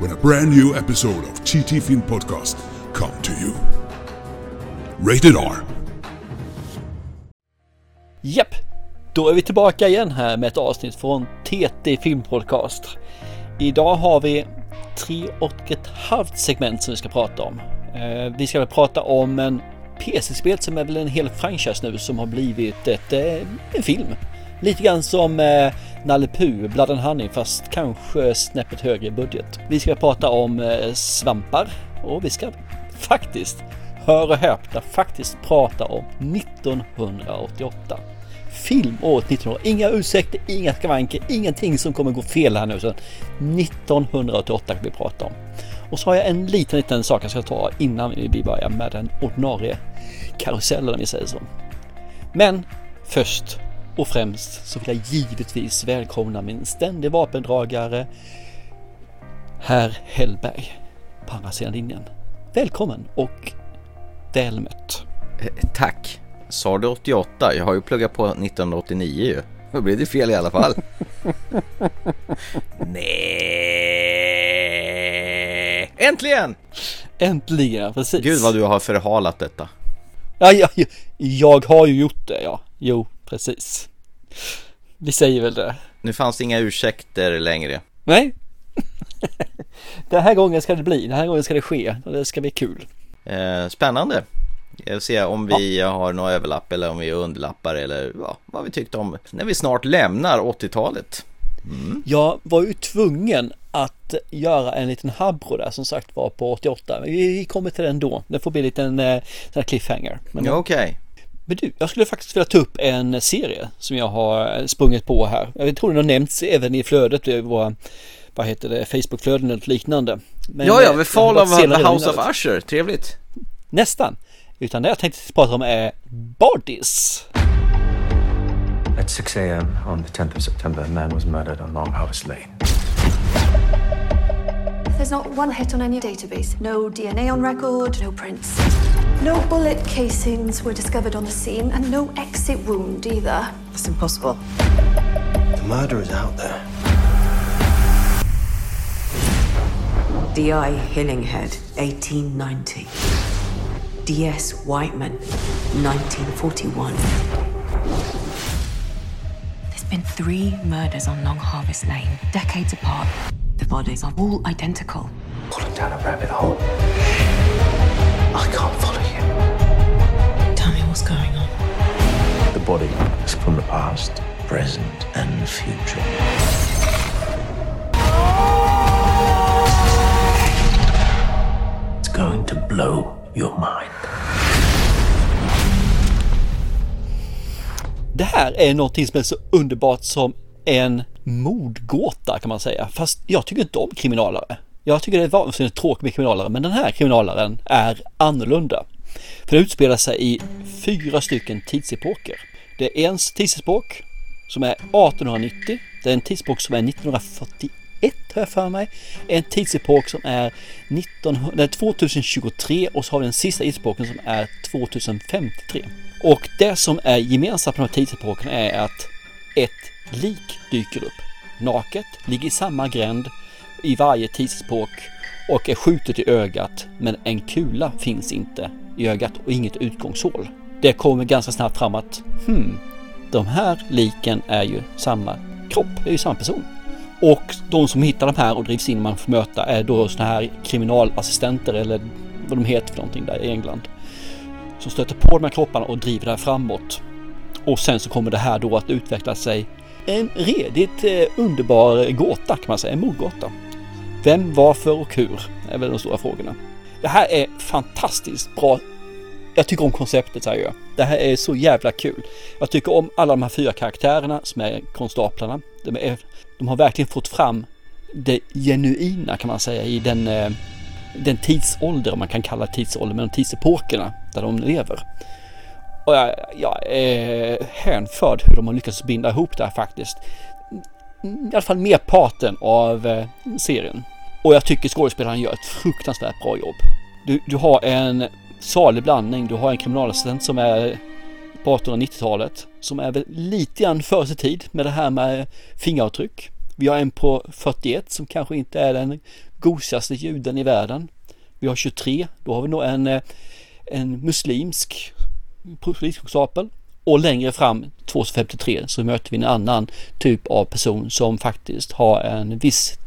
when a brand new episode of TT Film Podcast come to you. Rated R. Japp, då är vi tillbaka igen här med ett avsnitt från TT Film Podcast. Idag har vi tre och ett halvt segment som vi ska prata om. Eh, vi ska väl prata om en PC-spel som är väl en hel franchise nu som har blivit ett, eh, en film. Lite grann som eh, Nalle Puh, Blood and Honey fast kanske snäppet högre budget. Vi ska prata om eh, svampar och vi ska faktiskt, hör och häpna, faktiskt prata om 1988 filmåret 1900. Inga ursäkter, inga skavanker, ingenting som kommer gå fel här nu. Så 1988 kan vi prata om. Och så har jag en liten, liten sak jag ska ta innan vi börjar med den ordinarie karusellen om vi säger så. Men först och främst så vill jag givetvis välkomna min ständig vapendragare Herr Hellberg på andra sidan linjen. Välkommen och väl mött. Eh, Tack. Sa du 88? Jag har ju pluggat på 1989 ju. Då blev det fel i alla fall. Nej! Äntligen! Äntligen, precis. Gud vad du har förhalat detta. Ja, ja, ja, jag har ju gjort det, ja. Jo, precis. Vi säger väl det. Nu fanns det inga ursäkter längre. Nej. Den här gången ska det bli, den här gången ska det ske och det ska bli kul. Eh, spännande. Jag vill se om vi har några överlapp eller om vi underlappar eller ja, vad vi tyckte om när vi snart lämnar 80-talet. Mm. Jag var ju tvungen att göra en liten habro där som sagt var på 88. Vi kommer till den då. Det får bli en liten eh, cliffhanger. Men, ja, Okej. Okay. Men du, jag skulle faktiskt vilja ta upp en serie som jag har sprungit på här. Jag tror den har nämnts även i flödet, i våra, vad heter det, Facebookflöden eller liknande. Men, ja, ja, The Fall of the House of Usher, trevligt. Nästan. Utan det jag tänkte prata om är Bodies. At 6 a.m. on the 10th of September, a man was murdered on Long Harvest Lane. There's not one hit on any database. No DNA on record, no prints. No bullet casings were discovered on the scene, and no exit wound either. It's impossible. The murder is out there. D.I. Hillinghead, 1890. D.S. Whiteman, 1941. There's been three murders on Long Harvest Lane, decades apart. The bodies are all identical. Pulling down a rabbit hole. I can't follow body is from the past, present, and future. It's going to blow your mind. Det här är någonting som är så underbart som en mordgåta kan man säga. Fast jag tycker inte om kriminalare. Jag tycker det är vansinnigt tråkigt med kriminalare, men den här kriminalaren är annorlunda. För det utspelar sig i fyra stycken tidsepoker. Det är en tidsepok som är 1890. Det är en tidsepok som är 1941 har jag för mig. En tidsepok som är 19, nej, 2023 och så har vi den sista tidsepoken som är 2053. Och det som är gemensamt på de här tidsepokerna är att ett lik dyker upp. Naket, ligger i samma gränd i varje tidsepok och är skjutet i ögat men en kula finns inte i ögat och inget utgångshål. Det kommer ganska snabbt fram att hmm, de här liken är ju samma kropp, det är ju samma person. Och de som hittar de här och drivs in man får möta är då sådana här kriminalassistenter eller vad de heter för någonting där i England. Som stöter på de här kropparna och driver det här framåt. Och sen så kommer det här då att utveckla sig en redigt eh, underbar gåta kan man säga, en mordgåta. Vem, varför och hur är väl de stora frågorna. Det här är fantastiskt bra. Jag tycker om konceptet säger jag. Det här är så jävla kul. Jag tycker om alla de här fyra karaktärerna som är konstaplarna. De, är, de har verkligen fått fram det genuina kan man säga i den, eh, den tidsålder, om man kan kalla tidsålder, men de tidsepokerna där de lever. Och jag, jag är hänförd hur de har lyckats binda ihop det här faktiskt. I alla fall merparten av eh, serien. Och jag tycker skådespelaren gör ett fruktansvärt bra jobb. Du, du har en salig blandning. Du har en kriminalassistent som är på 1890-talet som är väl lite grann före sin tid med det här med fingeravtryck. Vi har en på 41 som kanske inte är den gosigaste juden i världen. Vi har 23, då har vi nog en, eh, en muslimsk poliskonstapel. Och längre fram 253 så möter vi en annan typ av person som faktiskt har en viss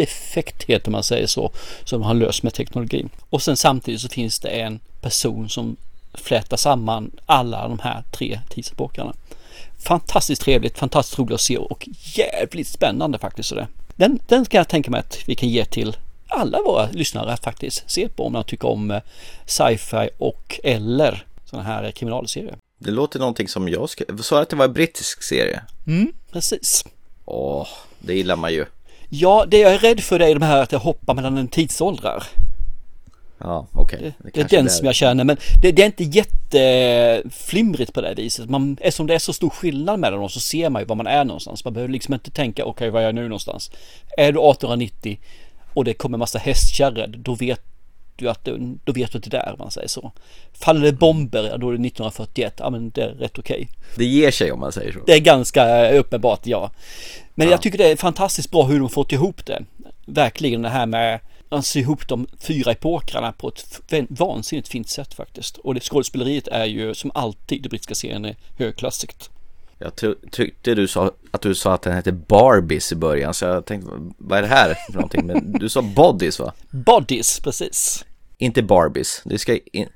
defekthet om man säger så, som han löst med teknologi. Och sen samtidigt så finns det en person som flätar samman alla de här tre tidsepokerna. Fantastiskt trevligt, fantastiskt roligt att se och jävligt spännande faktiskt. Så det. Den, den ska jag tänka mig att vi kan ge till alla våra lyssnare att faktiskt se på om de tycker om eh, sci-fi och eller sådana här kriminalserier. Det låter någonting som jag ska... Sa att det var en brittisk serie? Mm, precis. Åh, det gillar man ju. Ja, det jag är rädd för det är de här att jag hoppar mellan en tidsåldrar. Ja, okej. Okay. Det, det, är den som jag känner, men det, det, är inte jätteflimrigt på det viset. Man, eftersom det är så stor skillnad mellan dem så ser man ju var man är någonstans. Man behöver liksom inte tänka, okej, okay, var är jag nu någonstans? Är du 1890 och det kommer massa hästkärror, då vet du att då vet du att det är där man säger så. Faller det bomber, då är det 1941, ja men det är rätt okej. Okay. Det ger sig om man säger så. Det är ganska uppenbart, ja. Men ja. jag tycker det är fantastiskt bra hur de fått ihop det. Verkligen det här med att sy ihop de fyra epokerna på ett vansinnigt fint sätt faktiskt. Och det skådespeleriet är ju som alltid, det brittiska serien är högklassigt. Jag tyckte du sa att du sa att den hette Barbies i början så jag tänkte vad är det här för någonting? Men du sa Bodies va? Bodies, precis. Inte Barbies. Du ska in,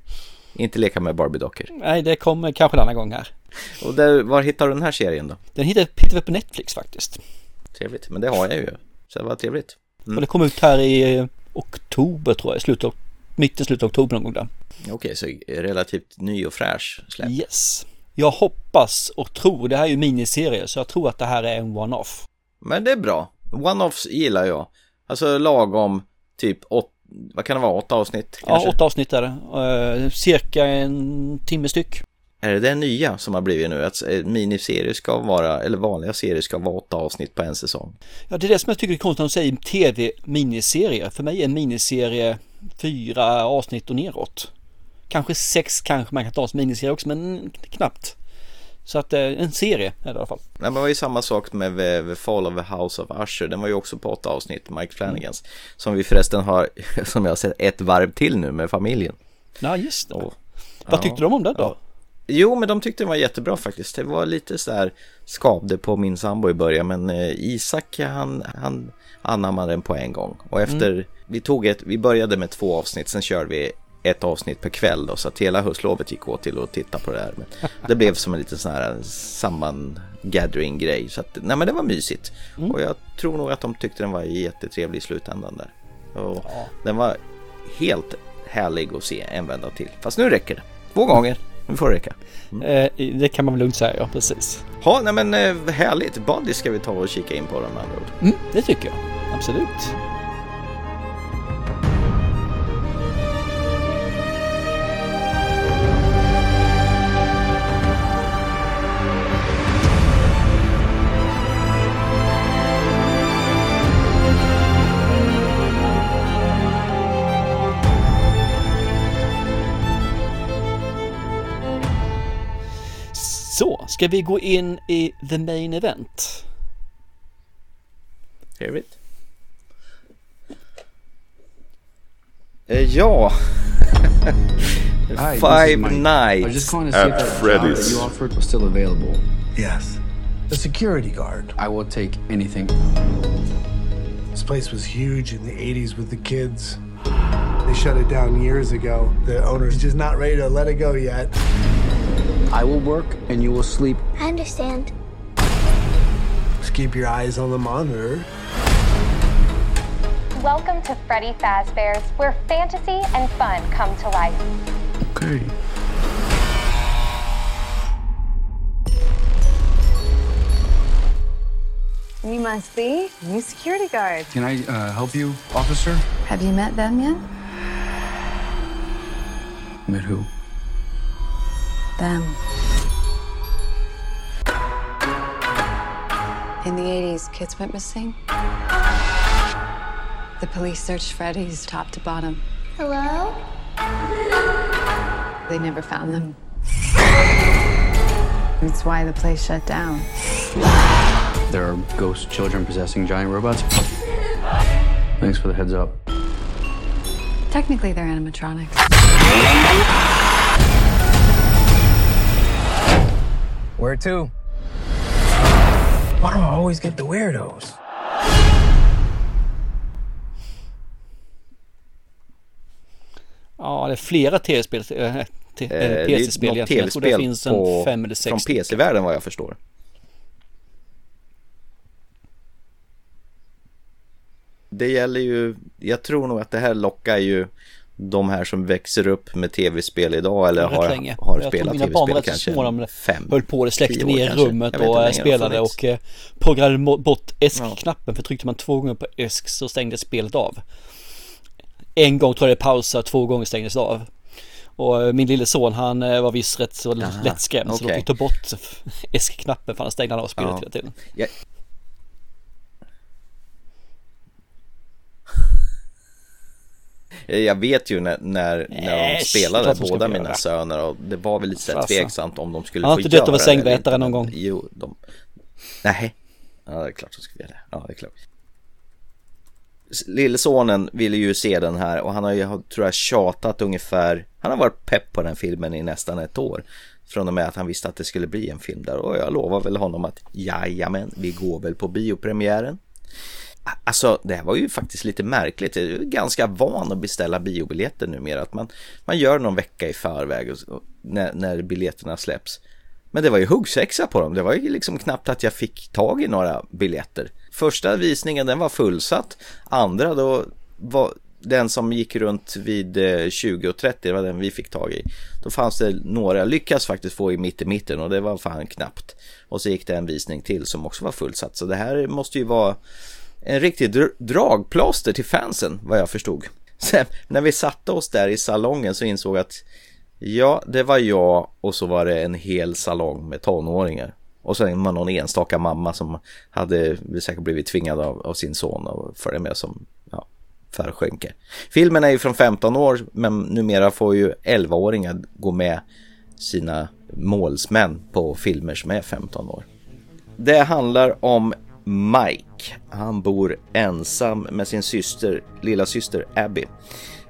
inte leka med Barbie-dockor. Nej, det kommer kanske en annan gång här. Och där, var hittar du den här serien då? Den hittar, hittar vi på Netflix faktiskt. Trevligt, men det har jag ju. Så det var trevligt. Mm. Och det kom ut här i eh, oktober tror jag, slutet av, mitten, slutet av oktober någon gång där. Okej, så relativt ny och fräsch släpp. Yes. Jag hoppas och tror, det här är ju miniserie, så jag tror att det här är en one-off. Men det är bra. One-offs gillar jag. Alltså lagom typ åtta vad kan det vara, åtta avsnitt? Kanske? Ja, åtta avsnitt är det. Uh, cirka en timme styck. Är det det nya som har blivit nu? Att eh, miniserier ska vara, eller vanliga serier ska vara åtta avsnitt på en säsong? Ja, det är det som jag tycker är konstigt när de säger tv-miniserie. För mig är en miniserie fyra avsnitt och neråt. Kanske sex kanske man kan ta som miniserie också, men knappt. Så att eh, en serie är det i alla fall. Nej, men det var ju samma sak med The Fall of the House of Usher. Den var ju också på åtta avsnitt, Mike Flanagans. Mm. Som vi förresten har, som jag har sett, ett varv till nu med familjen. Ja, just det. Och, Vad ja, tyckte de om det då? Ja. Jo, men de tyckte det var jättebra faktiskt. Det var lite så här skavde på min sambo i början, men eh, Isak han, han anammade den på en gång. Och efter, mm. vi tog ett, vi började med två avsnitt, sen körde vi ett avsnitt per kväll då, så att hela höstlovet gick åt till att titta på det här. Men det blev som en liten sån här sammangathering grej. Så att, nej men det var mysigt. Mm. Och jag tror nog att de tyckte den var jättetrevlig i slutändan där. Och ja. Den var helt härlig att se en vända till. Fast nu räcker det. Två gånger. Nu får det räcka. Mm. Eh, det kan man väl lugnt säga, ja precis. Ja, nej men eh, härligt. Body ska vi ta och kika in på de andra ord. Mm, det tycker jag. Absolut. Ska vi gå in i the main event? Trevligt. Eh, ja. Hi, Five Nights I was just calling to see at if that Freddy's. that you offered was still available. Yes. The security guard. I will take anything. This place was huge in the 80s with the kids. They shut it down years ago. The owner's just not ready to let it go yet. I will work and you will sleep. I understand. Just keep your eyes on the monitor. Welcome to Freddy Fazbear's, where fantasy and fun come to life. Okay. You must be new security guard. Can I uh, help you, officer? Have you met them yet? Met who? Them. In the 80s, kids went missing. The police searched Freddy's top to bottom. Hello? They never found them. That's why the place shut down. There are ghost children possessing giant robots? Thanks for the heads up. Technically, they're animatronics. Where to? Why do I always get the weirdos? Ja, det är flera tv-spel, äh, äh, det är PC-spel egentligen. Jag tror det finns en fem eller sex Från. PC-världen vad jag förstår. Det gäller ju, jag tror nog att det här lockar ju de här som växer upp med tv-spel idag eller har, länge. har jag spelat tv-spel kanske små de fem, höll på, det släckte ner rummet och spelade och eh, programmerade bort ESC-knappen för tryckte man två gånger på ESC så stängdes spelet av. En gång tror jag det pausade, två gånger stängdes av. Och eh, min lille son han eh, var visst rätt så Aha, lättskrämd så de fick ta bort ESC-knappen för han stängde av spelet Ja. hela tiden. Jag, jag vet ju när, när, när de Äsch, spelade, ska båda få mina göra. söner och det var väl lite så här Fasen. tveksamt om de skulle Han har få inte dött göra av det sängvätare någon gång. Jo, de... Nej. Ja, det är klart de skulle göra det. Ja, det är klart. Lillesonen ville ju se den här och han har ju, tror jag, tjatat ungefär Han har varit pepp på den filmen i nästan ett år Från och med att han visste att det skulle bli en film där och jag lovar väl honom att Jajamän, vi går väl på biopremiären Alltså det här var ju faktiskt lite märkligt. Jag är ganska van att beställa biobiljetter numera. Att man, man gör någon vecka i förväg och, och, när, när biljetterna släpps. Men det var ju huggsexa på dem. Det var ju liksom knappt att jag fick tag i några biljetter. Första visningen den var fullsatt. Andra då var den som gick runt vid eh, 20.30, det var den vi fick tag i. Då fanns det några, jag lyckas faktiskt få i mitt i mitten och det var fan knappt. Och så gick det en visning till som också var fullsatt. Så det här måste ju vara en riktig dr- dragplåster till fansen vad jag förstod. Sen när vi satte oss där i salongen så insåg jag att ja, det var jag och så var det en hel salong med tonåringar. Och sen var någon enstaka mamma som hade säkert blivit tvingad av, av sin son att följa med som ja, förskänke. Filmen är ju från 15 år men numera får ju 11-åringar gå med sina målsmän på filmer som är 15 år. Det handlar om Mike. Han bor ensam med sin syster, lilla syster Abby.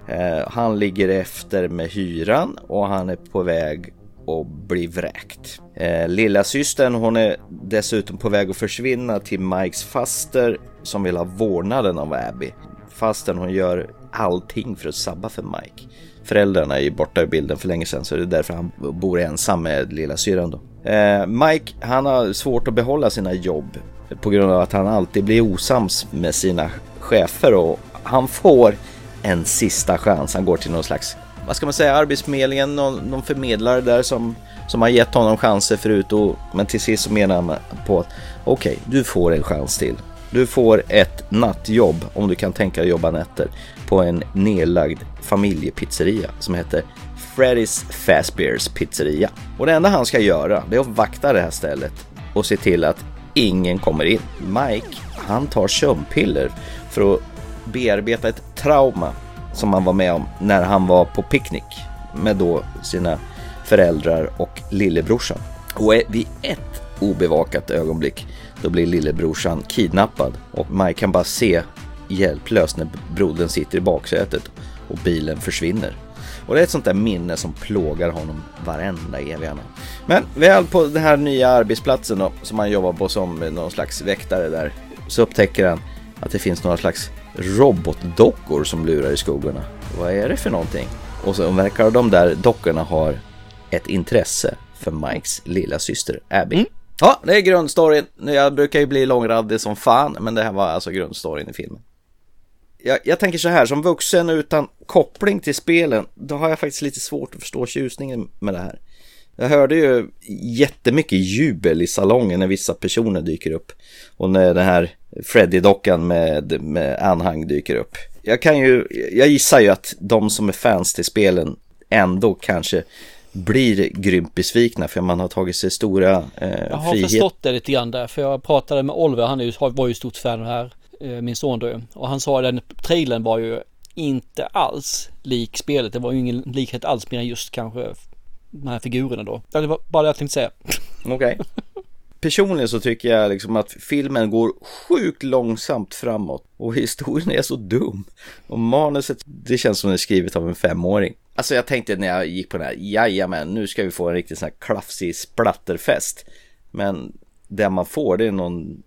Eh, han ligger efter med hyran och han är på väg att bli vräkt. Eh, lilla systern hon är dessutom på väg att försvinna till Mikes faster som vill ha vårdnaden av Abby. Fastern hon gör allting för att sabba för Mike. Föräldrarna är ju borta ur bilden för länge sedan så det är därför han bor ensam med lilla syran då. Eh, Mike han har svårt att behålla sina jobb på grund av att han alltid blir osams med sina chefer och han får en sista chans. Han går till någon slags, vad ska man säga, arbetsförmedlingen, någon, någon förmedlare där som, som har gett honom chanser förut och, men till sist så menar han på att okej, okay, du får en chans till. Du får ett nattjobb om du kan tänka dig jobba nätter på en nedlagd familjepizzeria som heter Freddy's Fazbear's pizzeria. Och det enda han ska göra det är att vakta det här stället och se till att ingen kommer in. Mike, han tar sömnpiller för att bearbeta ett trauma som han var med om när han var på picknick med då sina föräldrar och lillebrorsan. Och vid ett obevakat ögonblick då blir lillebrorsan kidnappad och Mike kan bara se hjälplöst när brodern sitter i baksätet och bilen försvinner. Och det är ett sånt där minne som plågar honom varenda eviga natt. Men väl på den här nya arbetsplatsen då, som han jobbar på som någon slags väktare där, så upptäcker han att det finns några slags robotdockor som lurar i skuggorna. Vad är det för någonting? Och så verkar de där dockorna ha ett intresse för Mikes lilla syster Abby. Mm. Ja, det är grundstoryn. Jag brukar ju bli långrandig som fan, men det här var alltså grundstoryn i filmen. Jag, jag, tänker så här, som vuxen utan koppling till spelen, då har jag faktiskt lite svårt att förstå tjusningen med det här. Jag hörde ju jättemycket jubel i salongen när vissa personer dyker upp. Och när den här Freddy-dockan med, med anhang dyker upp. Jag kan ju, jag gissar ju att de som är fans till spelen ändå kanske blir grymt besvikna för man har tagit sig stora eh, Jag har frihet. förstått det lite grann där, för jag pratade med Oliver, han är ju, var ju stort fan av det här, Eh, min son då. Och han sa att den trailern var ju inte alls lik spelet. Det var ju ingen likhet alls mer än just kanske de här figurerna då. Det var bara det jag tänkte säga. Okej. Personligen så tycker jag liksom att filmen går sjukt långsamt framåt och historien är så dum. Och manuset, det känns som det är skrivet av en femåring. Alltså jag tänkte när jag gick på den här, jajamän, nu ska vi få en riktigt sån här klafsig splatterfest. Men det man får det är någon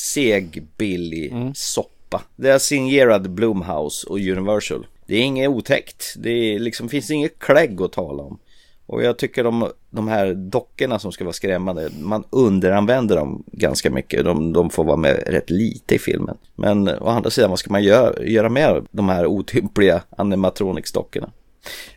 seg, billig soppa. Det är signerad Blumhouse och Universal. Det är inget otäckt. Det är liksom, finns inget klägg att tala om. Och jag tycker de, de här dockorna som ska vara skrämmande, man underanvänder dem ganska mycket. De, de får vara med rätt lite i filmen. Men å andra sidan, vad ska man göra, göra med de här otympliga animatronics-dockorna?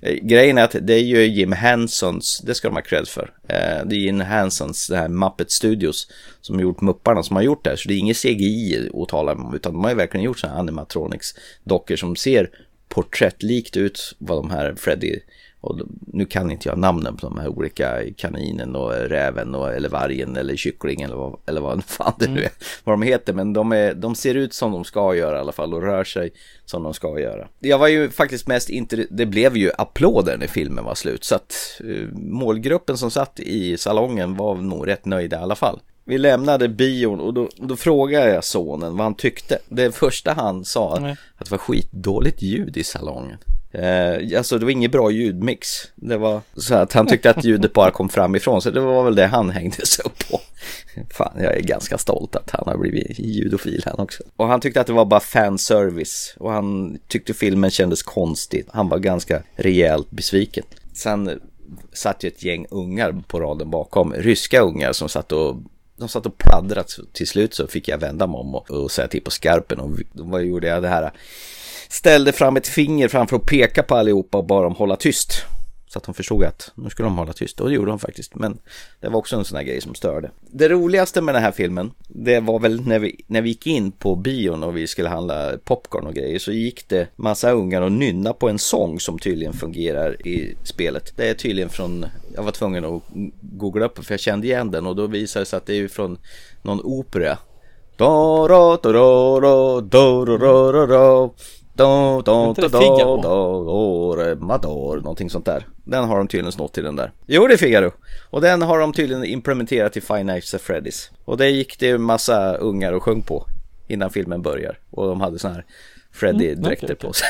Eh, grejen är att det är ju Jim Hensons, det ska de ha cred för. Eh, det är Jim Hensons, det här Muppet Studios, som har gjort Mupparna som har gjort det här. Så det är inget CGI att tala om, utan de har ju verkligen gjort sådana här animatronics-dockor som ser porträttlikt ut vad de här Freddy och nu kan inte jag namnen på de här olika kaninen och räven och, eller vargen eller kycklingen eller vad, eller vad fan det nu är. Vad de heter men de, är, de ser ut som de ska göra i alla fall och rör sig som de ska göra. Jag var ju faktiskt mest inte, det blev ju applåder när filmen var slut så att eh, målgruppen som satt i salongen var nog rätt nöjda i alla fall. Vi lämnade bion och då, då frågade jag sonen vad han tyckte. Det första han sa Nej. att det var skitdåligt ljud i salongen. Eh, alltså det var ingen bra ljudmix. Det var så att han tyckte att ljudet bara kom framifrån. Så det var väl det han hängde sig upp på. Fan, jag är ganska stolt att han har blivit ljudofil han också. Och han tyckte att det var bara fanservice. Och han tyckte filmen kändes konstig. Han var ganska rejält besviken. Sen satt ju ett gäng ungar på raden bakom. Ryska ungar som satt och de satt och pladdrat. Till slut så fick jag vända mig om och, och säga till på skarpen. Och vad gjorde jag det här? Ställde fram ett finger framför att peka på allihopa och bad dem hålla tyst. Så att de förstod att nu skulle de hålla tyst och det gjorde de faktiskt. Men det var också en sån här grej som störde. Det roligaste med den här filmen, det var väl när vi, när vi gick in på bion och vi skulle handla popcorn och grejer så gick det massa ungar och nynna på en sång som tydligen fungerar i spelet. Det är tydligen från, jag var tvungen att googla upp för jag kände igen den och då visade det sig att det är från någon opera. Do, do, do. Do, do, mador, någonting sånt där. Den har de tydligen snott till den där. Jo, det är Figaro. Och den har de tydligen implementerat i Five Nights at Freddy's. Och det gick det en massa ungar och sjöng på innan filmen börjar. Och de hade såna här Freddy-dräkter Mm, okej, på sig.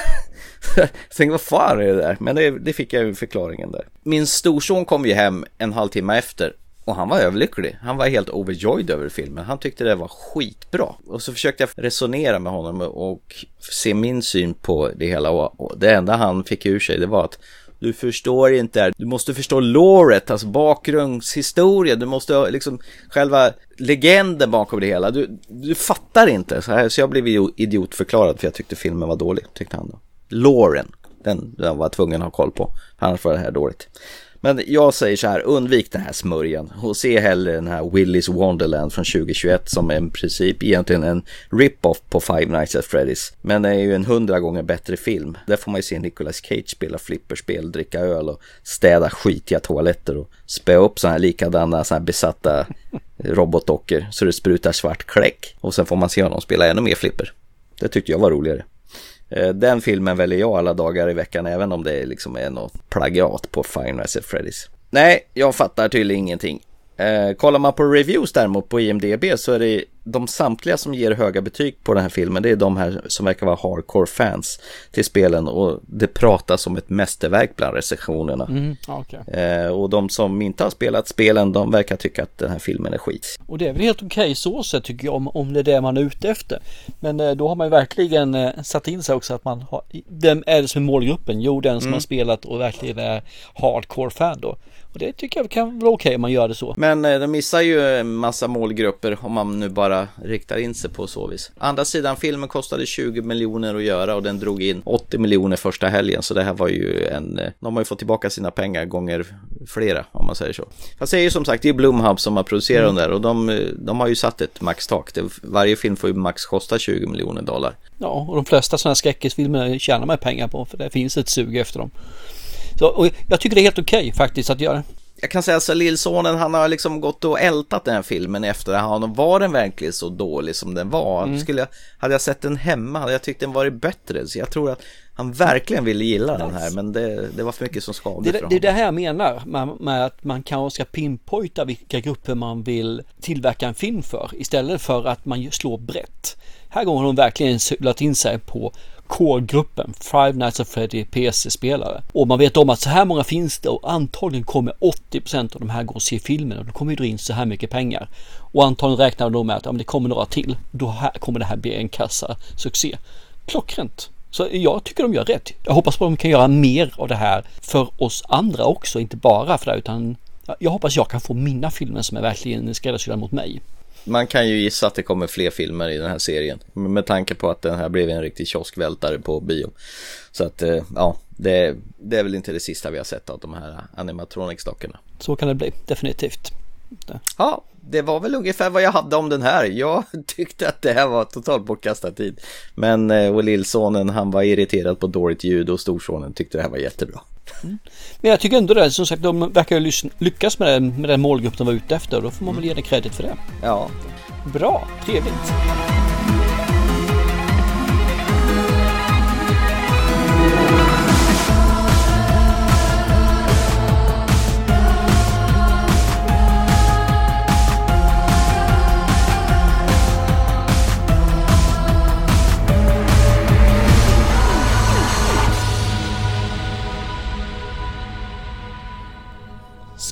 jag tänkte, vad fan är det där? Men det, det fick jag ju förklaringen där. Min storson kom ju hem en halvtimme efter och han var överlycklig. Han var helt overjoyed över filmen. Han tyckte det var skitbra. Och så försökte jag resonera med honom och se min syn på det hela. Och det enda han fick ur sig det var att du förstår inte, du måste förstå loret, alltså bakgrundshistoria, du måste liksom själva legenden bakom det hela. Du, du fattar inte. Så, här, så jag blev idiotförklarad för jag tyckte filmen var dålig, tyckte han då. Loren, den, den var jag tvungen att ha koll på, annars var det här dåligt. Men jag säger så här, undvik den här smörjan och se hellre den här Willy's Wonderland från 2021 som är i princip egentligen en rip-off på Five Nights at Freddy's. Men det är ju en hundra gånger bättre film. Där får man ju se Nicolas Cage spela flipperspel, dricka öl och städa skitiga toaletter och spä upp sådana här likadana sådana här besatta robotdockor så det sprutar svart kläck. Och sen får man se honom spela ännu mer flipper. Det tyckte jag var roligare. Eh, den filmen väljer jag alla dagar i veckan även om det liksom är något plagiat på Five Nights at Freddy's. Nej, jag fattar tydligen ingenting. Eh, kollar man på reviews däremot på IMDB så är det de samtliga som ger höga betyg på den här filmen. Det är de här som verkar vara hardcore fans till spelen och det pratas om ett mästerverk bland recensionerna. Mm, okej. Eh, och de som inte har spelat spelen de verkar tycka att den här filmen är skit. Och det är väl helt okej så sett tycker jag om, om det är det man är ute efter. Men eh, då har man ju verkligen eh, satt in sig också att man har, vem är det som är målgruppen? Jo den som Mm. har spelat och verkligen är hardcore fan då. Och det tycker jag kan vara okej om man gör det så. Men eh, de missar ju en massa målgrupper om man nu bara riktar in sig på så vis. Andra sidan, filmen kostade 20 miljoner att göra och den drog in 80 miljoner första helgen. Så det här var ju en... eh, De har ju fått tillbaka sina pengar gånger flera om man säger så. Fast det är ju som sagt, det är Blumhouse som har producerat Mm. den där och de, eh, de har ju satt ett maxtak. Det- Varje film får ju max kosta 20 miljoner dollar. Ja, och de flesta sådana här skräckisfilmer tjänar man pengar på för det finns ett sug efter dem. Så, och jag tycker det är helt okej okay, faktiskt att göra. Jag kan säga så lillsonen han har liksom gått och ältat den här filmen efter han var den verkligen så dålig som den var. Mm. Skulle jag, hade jag sett den hemma hade jag tyckt den varit bättre. Så jag tror att han verkligen ville gilla den här men det, det var för mycket som skavde det, för Det är det här jag menar med, med att man kanske ska pinpointa vilka grupper man vill tillverka en film för istället för att man slår brett. Här går hon verkligen lagt in sig på core-gruppen Five Nights at Freddy PC-spelare. Och man vet om att så här många finns det och antagligen kommer 80% av de här gå och se filmen och då kommer ju dra in så här mycket pengar. Och antagligen räknar de med att om det kommer några till, då här, kommer det här bli en kassa succé. Klockrent. Så jag tycker de gör rätt. Jag hoppas på att de kan göra mer av det här för oss andra också, inte bara för det utan jag hoppas jag kan få mina filmer som är verkligen skräddarsydda mot mig. Man kan ju gissa att det kommer fler filmer i den här serien med tanke på att den här blev en riktig kioskvältare på bio. Så att eh, ja, det, det är väl inte det sista vi har sett av de här animatronics-dockorna. Så kan det bli, definitivt. Ja, det var väl ungefär vad jag hade om den här. Jag tyckte att det här var totalt bortkastad tid. Men eh, och lillsonen han var irriterad på dåligt ljud och storsonen tyckte det här var jättebra. Mm. Men jag tycker ändå det, som sagt de verkar lyckas med den, med den målgrupp de var ute efter då får man väl ge det kredit för det. Ja. Bra, trevligt.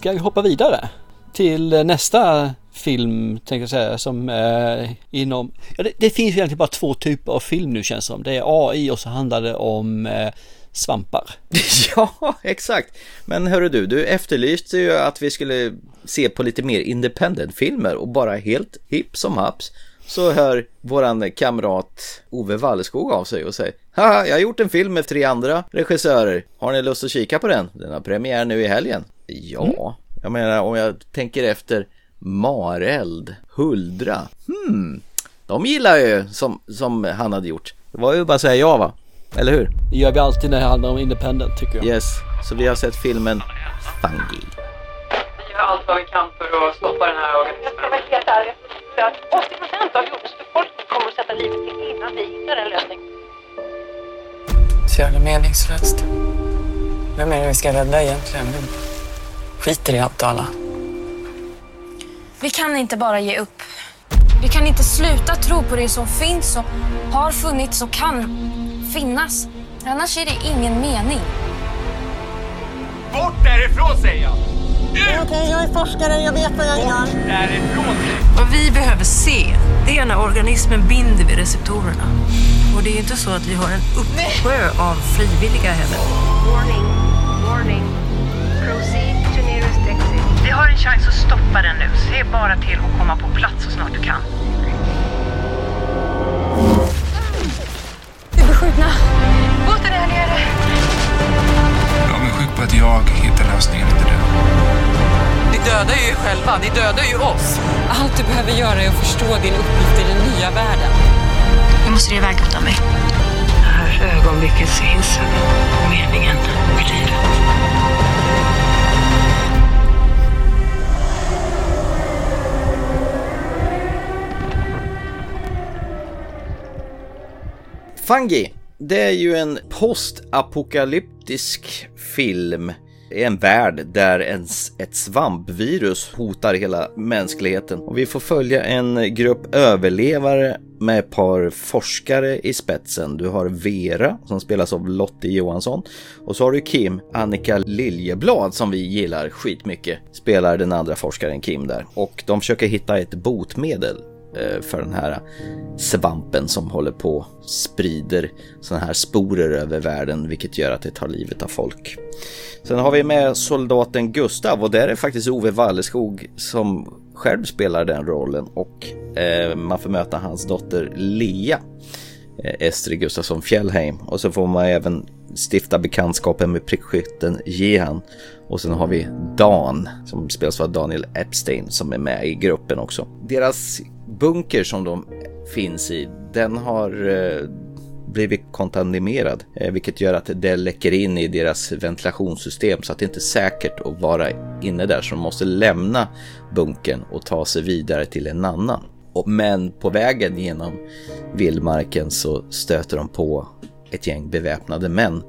Ska vi hoppa vidare till nästa film tänkte jag säga som är inom, ja, det, det finns egentligen bara två typer av film nu känns det som. Det är AI och så handlar det om eh, svampar. Ja, exakt. Men hörru du, du efterlyste ju att vi skulle se på lite mer independent-filmer och bara helt hipp som haps så hör våran kamrat Ove Walleskog av sig och säger Haha, jag har gjort en film med tre andra regissörer. Har ni lust att kika på den? Den har premiär nu i helgen. Ja, mm. jag menar om jag tänker efter Mareld, Huldra. Hmm, de gillar ju som, som han hade gjort. Det var ju bara att säga ja va? Eller hur? Det gör vi alltid när det handlar om independent tycker jag. Yes, så vi har sett filmen Fungi. Vi gör allt vad vi kan för att stoppa den här organismen. Jag ska vara helt ärlig. Att 80 procent av jordens befolkning kommer att sätta livet till innan vi hittar en lösning. Så jävla meningslöst. Vem är det vi ska rädda egentligen? Vi skiter i allt och alla. Vi kan inte bara ge upp. Vi kan inte sluta tro på det som finns och har funnits och kan finnas. Annars är det ingen mening. Bort därifrån säger jag! Okej, okay, jag är forskare, jag vet vad jag gör. Därifrån! Vad vi behöver se, det är när organismen binder vid receptorerna. Och det är ju inte så att vi har en uppsjö av frivilliga heller. Warning, warning. Chans att stoppa den nu. Se bara till att komma på plats så snart du kan. Vi blir skjutna. Båten är här nere. Jag är sjuk på att jag hittar lösningen, inte du. Ni dödar ju er själva. Ni dödar ju oss. Allt du behöver göra är att förstå din uppgift i den nya världen. Nu måste iväg utan mig. Det här ögonblicket finns meningen med livet. Fungi, det är ju en postapokalyptisk film en värld där en, ett svampvirus hotar hela mänskligheten. Och vi får följa en grupp överlevare med ett par forskare i spetsen. Du har Vera som spelas av Lottie Johansson och så har du Kim, Annika Liljeblad som vi gillar skitmycket, spelar den andra forskaren Kim där. Och de försöker hitta ett botemedel Eh, för den här svampen som håller på sprider sådana här sporer över världen vilket gör att det tar livet av folk. Sen har vi med soldaten Gustav och där är det faktiskt Ove Walleskog som själv spelar den rollen och eh, man får möta hans dotter Lea. Eh, Estrid Gustafsson Fjällheim och så får man även stifta bekantskapen med prickskytten Jehan och sen har vi Dan som spelas av Daniel Epstein som är med i gruppen också. Deras bunker som de finns i, den har eh, blivit kontaminerad, eh, vilket gör att det läcker in i deras ventilationssystem så att det inte är säkert att vara inne där, så de måste lämna bunkern och ta sig vidare till en annan. Men på vägen genom vildmarken så stöter de på ett gäng beväpnade män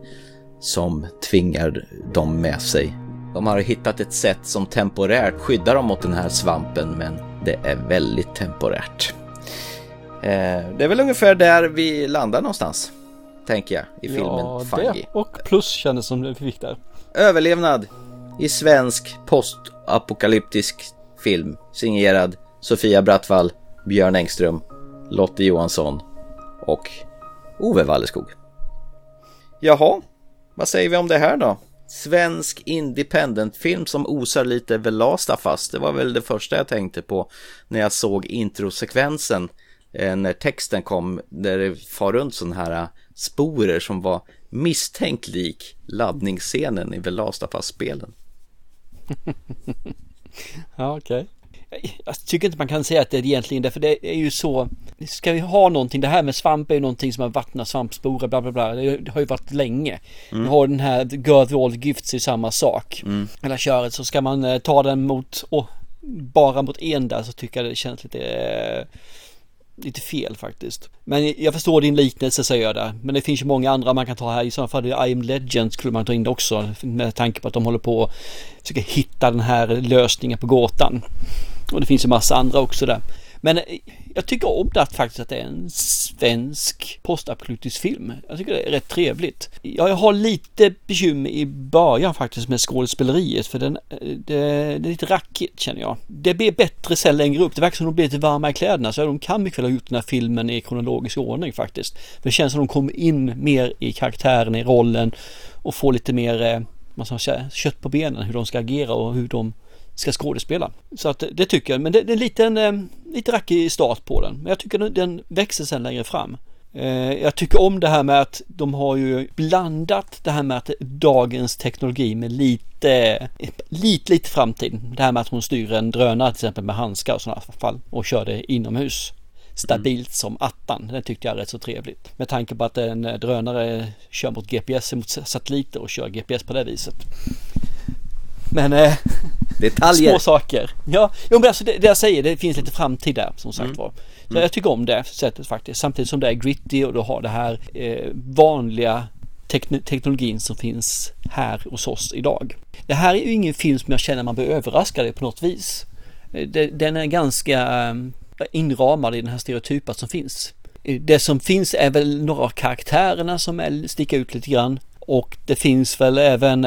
som tvingar dem med sig. De har hittat ett sätt som temporärt skyddar dem mot den här svampen, men det är väldigt temporärt. Eh, det är väl ungefär där vi landar någonstans, tänker jag, i filmen ja, Fungi. Det och plus kändes som vi fick där. Överlevnad i svensk postapokalyptisk film signerad Sofia Brattwall, Björn Engström, Lotte Johansson och Ove Walleskog. Jaha, vad säger vi om det här då? Svensk independentfilm som osar lite Velasta fast. Det var väl det första jag tänkte på när jag såg introsekvensen eh, när texten kom där det far runt sådana här eh, sporer som var misstänkt lik laddningsscenen i Velasta-fast-spelen. ja, okej. Okay. Jag tycker inte man kan säga att det är egentligen det, för det är ju så. Ska vi ha någonting, det här med svamp är ju någonting som har vattnat svampsporer, bla bla bla. Det har ju varit länge. Mm. Vi har den här Girth All Gifts i samma sak. Mm. Hela köret, så ska man eh, ta den mot, oh, bara mot en där så tycker jag det känns lite eh, lite fel faktiskt. Men jag förstår din liknelse säger jag där. Men det finns ju många andra man kan ta här. I så fall I am legend skulle man ta in det också. Med tanke på att de håller på att försöka hitta den här lösningen på gåtan. Och det finns ju massa andra också där. Men eh, jag tycker om det att faktiskt att det är en svensk postapokalyptisk film. Jag tycker det är rätt trevligt. Jag har lite bekymmer i början faktiskt med skådespeleriet för den, eh, det, det är lite rackigt känner jag. Det blir bättre sen längre upp. Det verkar som att de blir lite varma i kläderna så de kan mycket väl ha gjort den här filmen i kronologisk ordning faktiskt. För det känns som att de kommer in mer i karaktären, i rollen och får lite mer eh, man ska säga, kött på benen, hur de ska agera och hur de ska skådespela. Så att det tycker jag, men det, det är en liten, eh, lite rackig start på den. Men jag tycker den, den växer sen längre fram. Eh, jag tycker om det här med att de har ju blandat det här med att dagens teknologi med lite, lite, lite framtid. Det här med att hon styr en drönare till exempel med handskar och sådana fall och kör det inomhus. Stabilt mm. som attan. Det tyckte jag är rätt så trevligt. Med tanke på att en drönare kör mot GPS, mot satelliter och kör GPS på det viset. Men eh, Detaljer. små saker. Ja, jo, men alltså det, det, jag säger, det finns lite framtid där som sagt mm. var. Så mm. jag tycker om det sättet faktiskt. Samtidigt som det är gritty och du har det här eh, vanliga tekn teknologin som finns här hos oss idag. Det här är ju ingen film som jag känner man blir överraskad på något vis. Eh, den är ganska eh, inramad i den här stereotypa som finns. Eh, det som finns är väl några av karaktärerna som sticker ut lite grann och det finns väl även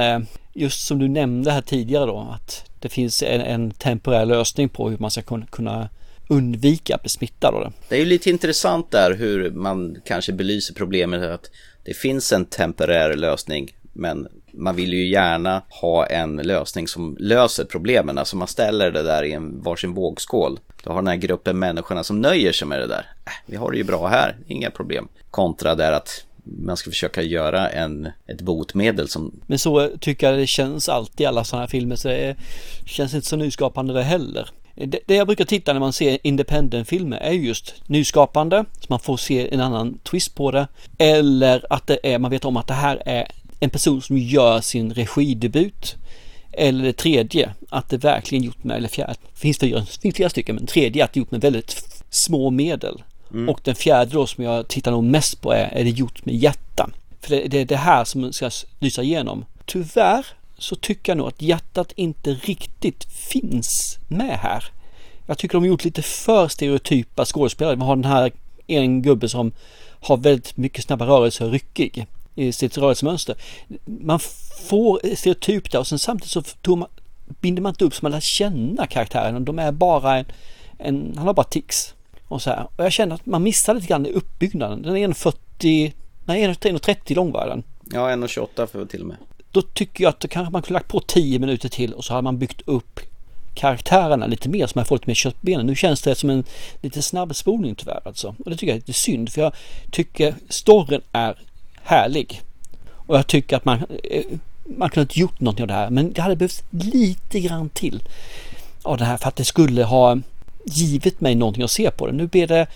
just som du nämnde här tidigare då, att det finns en, en temporär lösning på hur man ska kunna undvika att bli smittad av det. Det är ju lite intressant där hur man kanske belyser problemet att det finns en temporär lösning men man vill ju gärna ha en lösning som löser problemen. Alltså man ställer det där i en varsin vågskål. Då har den här gruppen människorna som nöjer sig med det där. Äh, vi har det ju bra här, inga problem. Kontra där att man ska försöka göra en, ett botemedel som... Men så tycker jag det känns alltid i alla sådana här filmer så det känns inte så nyskapande det heller. Det, det jag brukar titta när man ser independent-filmer är just nyskapande, så man får se en annan twist på det. Eller att det är, man vet om att det här är en person som gör sin regidebut. Eller det tredje, att det verkligen gjort med, eller fjärde, finns finns flera stycken, men tredje att det gjort med väldigt små medel. Mm. Och den fjärde då som jag tittar nog mest på är, är det gjort med hjärta. För det, det är det här som ska lysa igenom. Tyvärr så tycker jag nog att hjärtat inte riktigt finns med här. Jag tycker de har gjort lite för stereotypa skådespelare. Vi har den här en gubbe som har väldigt mycket snabba rörelser och ryckig i sitt rörelsemönster. Man får stereotyp där och sen samtidigt så tog man, binder man inte upp så man lär känna karaktären. De är bara en, en han har bara tics. Och, så här. och jag känner att man missar lite grann i uppbyggnaden. Den är 1,40, nej 1,30 lång var den. Ja, 1,28 för till och med. Då tycker jag att då kanske man kunde lagt på 10 minuter till och så har man byggt upp karaktärerna lite mer så man får lite mer kött på benen. Nu känns det som en lite snabbspolning tyvärr alltså. Och det tycker jag är lite synd för jag tycker storyn är härlig. Och jag tycker att man, eh, man kunde ha gjort någonting av det här men det hade behövts lite grann till av det här för att det skulle ha givit mig någonting att se på det. Nu blir det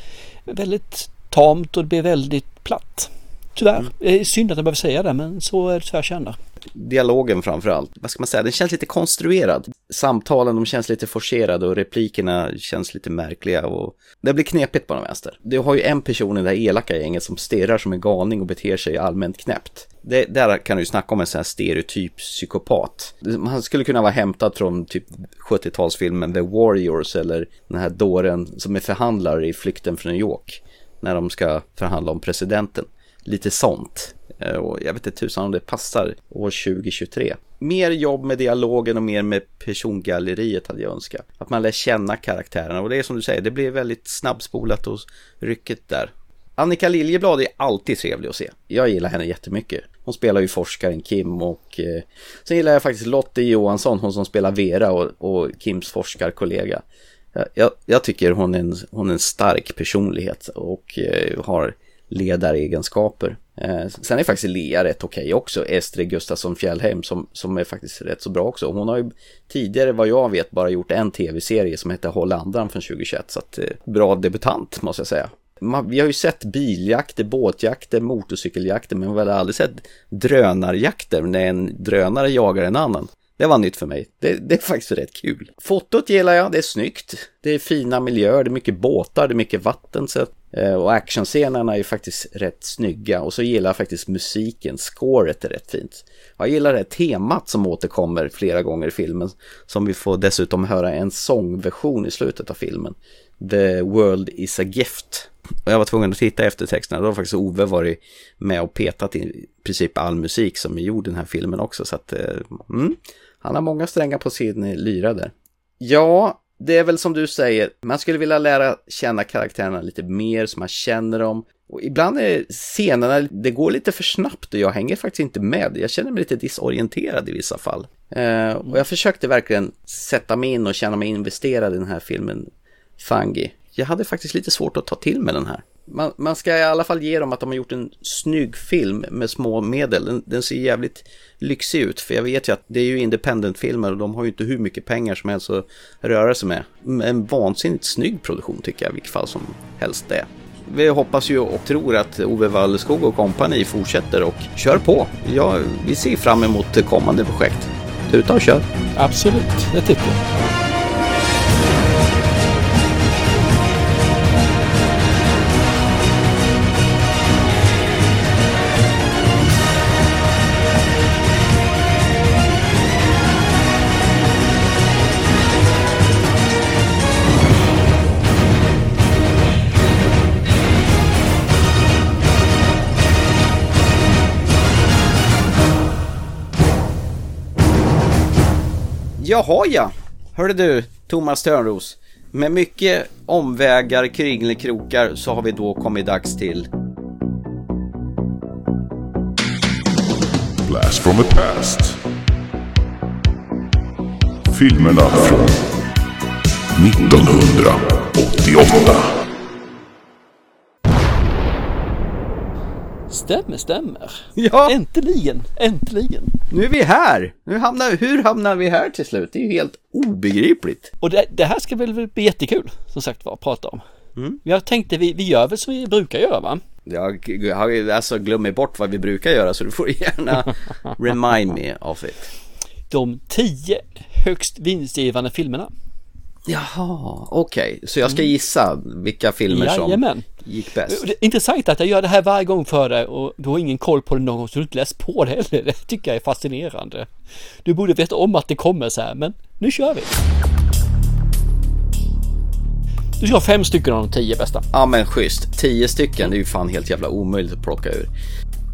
väldigt tamt och det blir väldigt platt. Tyvärr. Det är synd att jag behöver säga det, men så är det så jag känner. Dialogen framförallt, vad ska man säga, den känns lite konstruerad. Samtalen, de känns lite forcerade och replikerna känns lite märkliga och det blir knepigt på något vänster. Du har ju en person i det här elaka gänget som stirrar som en galning och beter sig allmänt knäppt. Det, där kan du ju snacka om en sån här stereotyp psykopat. Han skulle kunna vara hämtad från typ 70-talsfilmen The Warriors eller den här dåren som är förhandlare i Flykten från New York. När de ska förhandla om presidenten. Lite sånt. Eh, och jag vet inte tusan om det passar år 2023. Mer jobb med dialogen och mer med persongalleriet hade jag önskat. Att man lär känna karaktärerna och det är som du säger, det blir väldigt snabbspolat och rycket där. Annika Liljeblad är alltid trevlig att se. Jag gillar henne jättemycket. Hon spelar ju forskaren Kim och eh, sen gillar jag faktiskt Lotte Johansson, hon som spelar Vera och, och Kims forskarkollega. Jag, jag, jag tycker hon är, en, hon är en stark personlighet och eh, har ledaregenskaper. Eh, sen är faktiskt Lea rätt okej också, Estrid Gustafsson Fjällheim som, som är faktiskt rätt så bra också. Hon har ju tidigare vad jag vet bara gjort en tv-serie som heter Håll andan från 2021 så att eh, bra debutant måste jag säga. Man, vi har ju sett biljakter, båtjakter, motorcykeljakter men vi har aldrig sett drönarjakter när en drönare jagar en annan. Det var nytt för mig. Det, det, är faktiskt rätt kul. Fotot gillar jag, det är snyggt. Det är fina miljöer, det är mycket båtar, det är mycket vatten. Så, Eh, och actionscenerna är ju faktiskt rätt snygga. Och så gillar jag faktiskt musiken, scoret är rätt fint. Jag gillar det här temat som återkommer flera gånger i filmen. Som vi får dessutom höra en sångversion i slutet av filmen. The world is a gift. Och jag var tvungen att titta efter texterna. Då har faktiskt Ove varit med och petat i princip all musik som är gjord i den här filmen också. Så att, eh, mm, han har många strängar på sin lyra där. Ja, det är väl som du säger, man skulle vilja lära känna karaktärerna lite mer så man känner dem. Och ibland är scenerna, det går lite för snabbt och jag hänger faktiskt inte med. Jag känner mig lite disorienterad i vissa fall. Eh, och jag försökte verkligen sätta mig in och känna mig investerad i den här filmen Fungi. Jag hade faktiskt lite svårt att ta till mig den här. Man, man, ska i alla fall ge dem att de har gjort en snygg film med små medel. Den, den, ser jävligt lyxig ut, för jag vet ju att det är ju independent-filmer och de har ju inte hur mycket pengar som helst att röra sig med. En vansinnigt snygg produktion tycker jag, i vilket fall som helst det. Vi hoppas ju och tror att Ove Walleskog och kompani fortsätter och kör på. Ja, vi ser fram emot kommande projekt. Tuta och kör! Absolut, det tycker jag. Jaha ja, hörde du Thomas Törnros. Med mycket omvägar, kringelkrokar så har vi då kommit dags till... Blast from the past. Filmerna från 1988. Stämmer, stämmer. Ja. Äntligen, äntligen. Nu är vi här! Nu hamnar, hur hamnar vi här till slut? Det är ju helt obegripligt. Och det, det här ska väl bli jättekul, som sagt var, att prata om. Mm. Jag tänkte vi, vi gör väl som vi brukar göra va? Jag har alltså glömt bort vad vi brukar göra så du får gärna remind me of it. De tio högst vinstgivande filmerna. Jaha, okej. Okay. Så jag ska gissa vilka filmer Jajamän. Gick bäst. Det är intressant att jag gör det här varje gång för dig och du har ingen koll på det någon gång så du inte läst på det heller. Det tycker jag är fascinerande. Du borde veta om att det kommer så här, men nu kör vi. Du ska ha fem stycken av de tio bästa. Ja men schysst. Tio stycken, det är ju fan helt jävla omöjligt att plocka ur.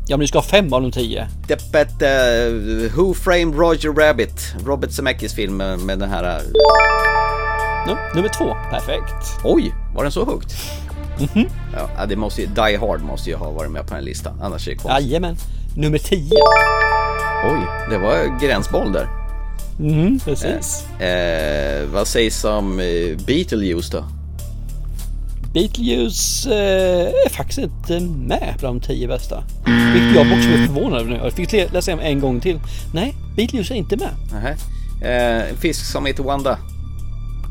Ja men du ska ha fem av de tio. Det, but, uh, Who Framed Roger Rabbit? Robert Zemeckis film med, med den här... Uh... No, nummer två, perfekt. Oj, var den så högt? Mm -hmm. Ja, det måste ju, Die Hard måste ju ha varit med på den listan, annars är det konstigt. Jajamän, nummer tio. Oj, det var gränsboll där. Mm, precis. Eh, eh, vad sägs om eh, Beetlejuice då? Beetlejuice eh, är faktiskt inte med bland de tio bästa. Vilket jag också blev förvånad över nu. Jag fick läsa om en gång till. Nej, Beetlejuice är inte med. Nej. Eh, en fisk som heter Wanda.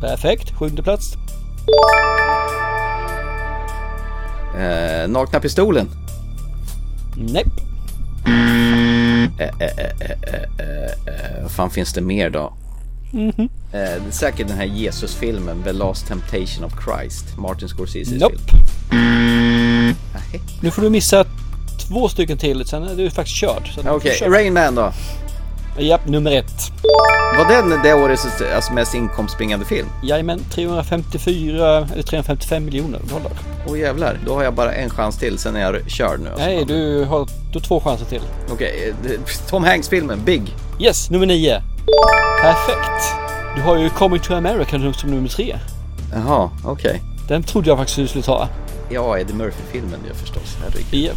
Perfekt, sjunde plats. Eh, nakna pistolen. Nej. Eh, eh, eh, eh, eh, eh, vad fan finns det mer då? Mhm. Eh, det är säkert den här Jesus-filmen, The Last Temptation of Christ, Martin Scorseses Nope. film. Nu får du missa två stycken till, sen är du faktiskt körd. Okej, kör. Rain Man då? Japp, nummer ett. Var den det årets alltså, mest inkomstbringande film? Jajamän, 354 eller 355 miljoner dollar. Åh jävlar, då har jag bara en chans till, sen är jag körd nu. Alltså. Nej, du har, du har två chanser till. Okej, eh, det- Tom Hanks-filmen, Big. Yes, nummer nio. Perfekt. Du har ju Coming to America som nummer tre. Jaha, okej. Den trodde jag faktiskt du skulle ta. Ja, Eddie Murphy-filmen ju förstås. Herregud. Japp.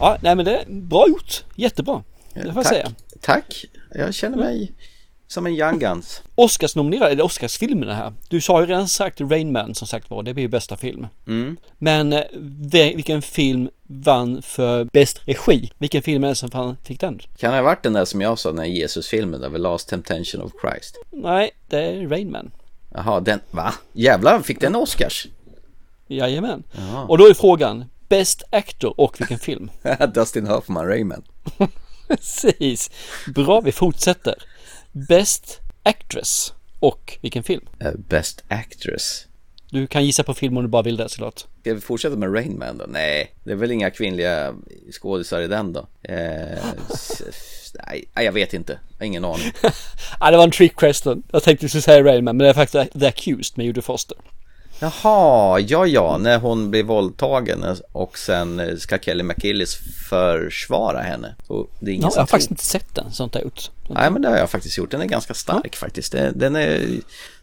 Ja, nej men det är bra gjort. Jättebra. Det får jag Tack. säga. Tack. Jag känner mig som en young guns. Oscarsnominerade, eller Oscarsfilmerna här. Du sa ju redan sagt Rain Man som sagt var, det blir ju bästa film. Mm. Men eh, vilken film vann för bäst regi? Vilken film är det som fick den? Kan det ha varit den där som jag sa, den här Jesus-filmen, där, The Last Temptation of Christ? Nej, det är Rain Man. Jaha, den, va? Jävlar, fick den Oscars? Jajamän. Jaha. Och då är frågan, Best Actor och vilken film? Dustin Hoffman, Rayman. Precis. Bra, vi fortsätter. Best Actress och vilken film? Eh, Best Actress. Du kan gissa på film om du bara vill det såklart. Ska vi fortsätta med Rain Man då? Nej, det är väl inga kvinnliga skådisar i den då? Eh, nej, nej, jag vet inte. Jag har ingen aning. Ja, det var en trick question. Jag tänkte du skulle säga Rain Man, men det är faktiskt The Accused med Judy Foster. Jaha, ja ja, när hon blir våldtagen och sen ska Kelly McGillis försvara henne. Och det är ingen Ja, jag har faktiskt inte sett den, sånt jag gjort. Nej men det har jag faktiskt gjort, den är ganska stark faktiskt. Det- Den är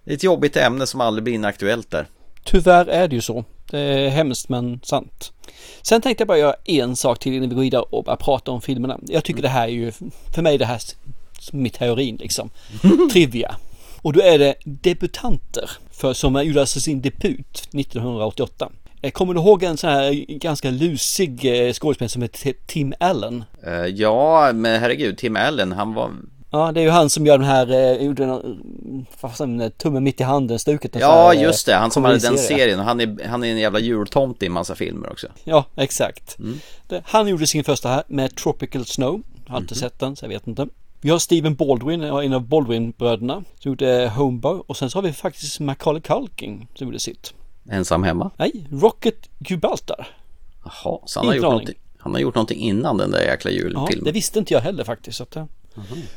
ett jobbigt ämne som aldrig blir inaktuellt där. Tyvärr är det ju så. Det är hemskt men sant. Sen tänkte jag bara göra en sak till innan vi går vidare och börjar prata om filmerna. Jag tycker det här är ju, för mig är det här mitt heroin liksom. Trivia. Och då är det debutanter för, som gjorde alltså sin debut 1988. Eh, Kommer du ihåg en sån här ganska lusig eh, skådespelare som heter Tim Allen? Eh, Ja, men herregud, Tim Allen, han var... Ja, det är ju han som gör den här, gjorde den, fan, tummen mitt i handen stuket. Ja, här, just det, han som hade den serien. Han är, han är en jävla jultomte i en massa filmer också. Ja, exakt. Mm. Han gjorde sin första här med Tropical Snow. Jag har inte Mhm. sett den, så jag vet inte. Vi har Steven Baldwin, ja, en av Baldwin-bröderna, som gjorde Homeboy. Och sen så har vi faktiskt Macaulay Culkin som gjorde sitt. Ensam hemma. Nej, Rocket Gibraltar. Jaha, så han har, gjort någonting, han har gjort någonting innan den där jäkla Ja, julfilmen. det visste inte jag heller faktiskt. Att, eh.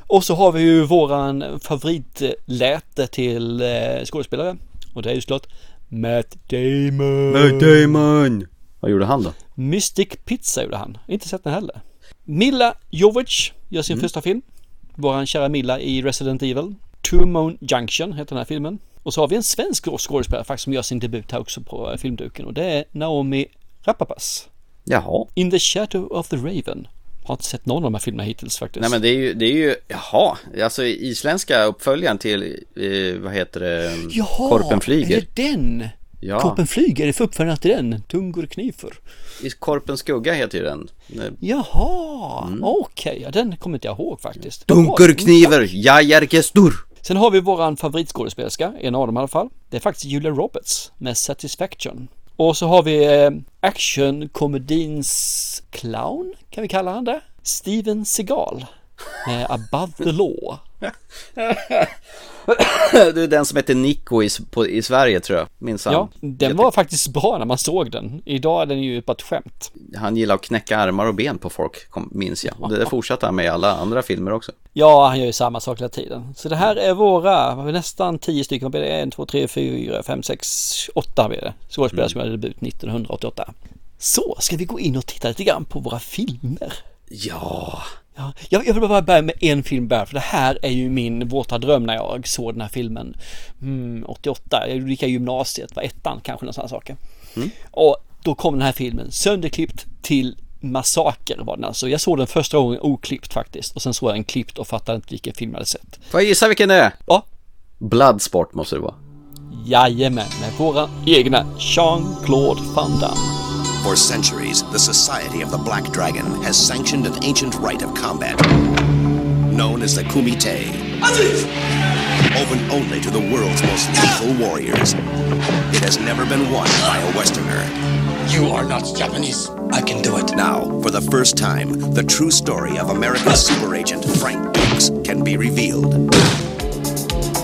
Och så har vi ju våran favoritläte till eh, skådespelare. Och det är ju såklart Matt Damon. Matt Damon! Vad gjorde han då? Mystic Pizza gjorde han. Inte sett den heller. Milla Jovovich gör sin Mm. första film. Våran kära Milla i Resident Evil. Two Moon Junction heter den här filmen. Och så har vi en svensk skådespelare faktiskt som gör sin debut här också på eh, filmduken. Och det är Naomi Rapapas. Jaha. In the Shadow of the Raven. Har inte sett någon av de här filmerna hittills faktiskt. Nej men det är ju, det är ju, jaha, alltså isländska uppföljaren till, eh, vad heter det, Jaha, Korpen flyger. är det den? Ja. Korpen flyger, är uppföljaren till den? Tungur knifer. I Korpens skugga heter ju den. Jaha, Mm. okej, ja, den kommer inte jag ihåg faktiskt. Vad bra. Dunkurkniver, jajarkestur. Sen har vi våran favoritskådespelerska, en av dem i alla fall. Det är faktiskt Julia Roberts med Satisfaction. Och så har vi eh, actionkomedins clown, kan vi kalla han det? Steven Seagal med Above the Law. det är den som heter Nico i, på, i Sverige tror jag, minns han. Ja, den var faktiskt bra när man såg den. Idag är den ju bara ett skämt. Han gillar att knäcka armar och ben på folk, kom, minns jag. Och det fortsatte han med i alla andra filmer också. Ja, han gör ju samma sak hela tiden. Så det här är våra, nästan tio stycken, vad blir det? En, två, tre, fyra, fem, sex, åtta vi det. Skådespelare som gjorde debut 1988. Så, ska vi gå in och titta lite grann på våra filmer? Ja. Ja, jag, jag vill bara börja med en film bara, för det här är ju min våta dröm när jag såg den här filmen mm, 88. Jag gick i gymnasiet, var ettan kanske, någon sån här saker. Mm. Och då kom den här filmen, sönderklippt till massaker var den alltså. Jag såg den första gången oklippt faktiskt och sen såg jag den klippt och fattade inte vilken film jag hade sett. Får jag gissa vilken det är? Ja. Bloodsport måste det vara. Jajamän, med våra egna Jean-Claude Van Damme. For centuries, the Society of the Black Dragon has sanctioned an ancient rite of combat known as the Kumite. open only to the world's most lethal warriors. It has never been won by a Westerner. You are not Japanese. I can do it. Now, for the first time, the true story of America's super agent Frank Dukes can be revealed.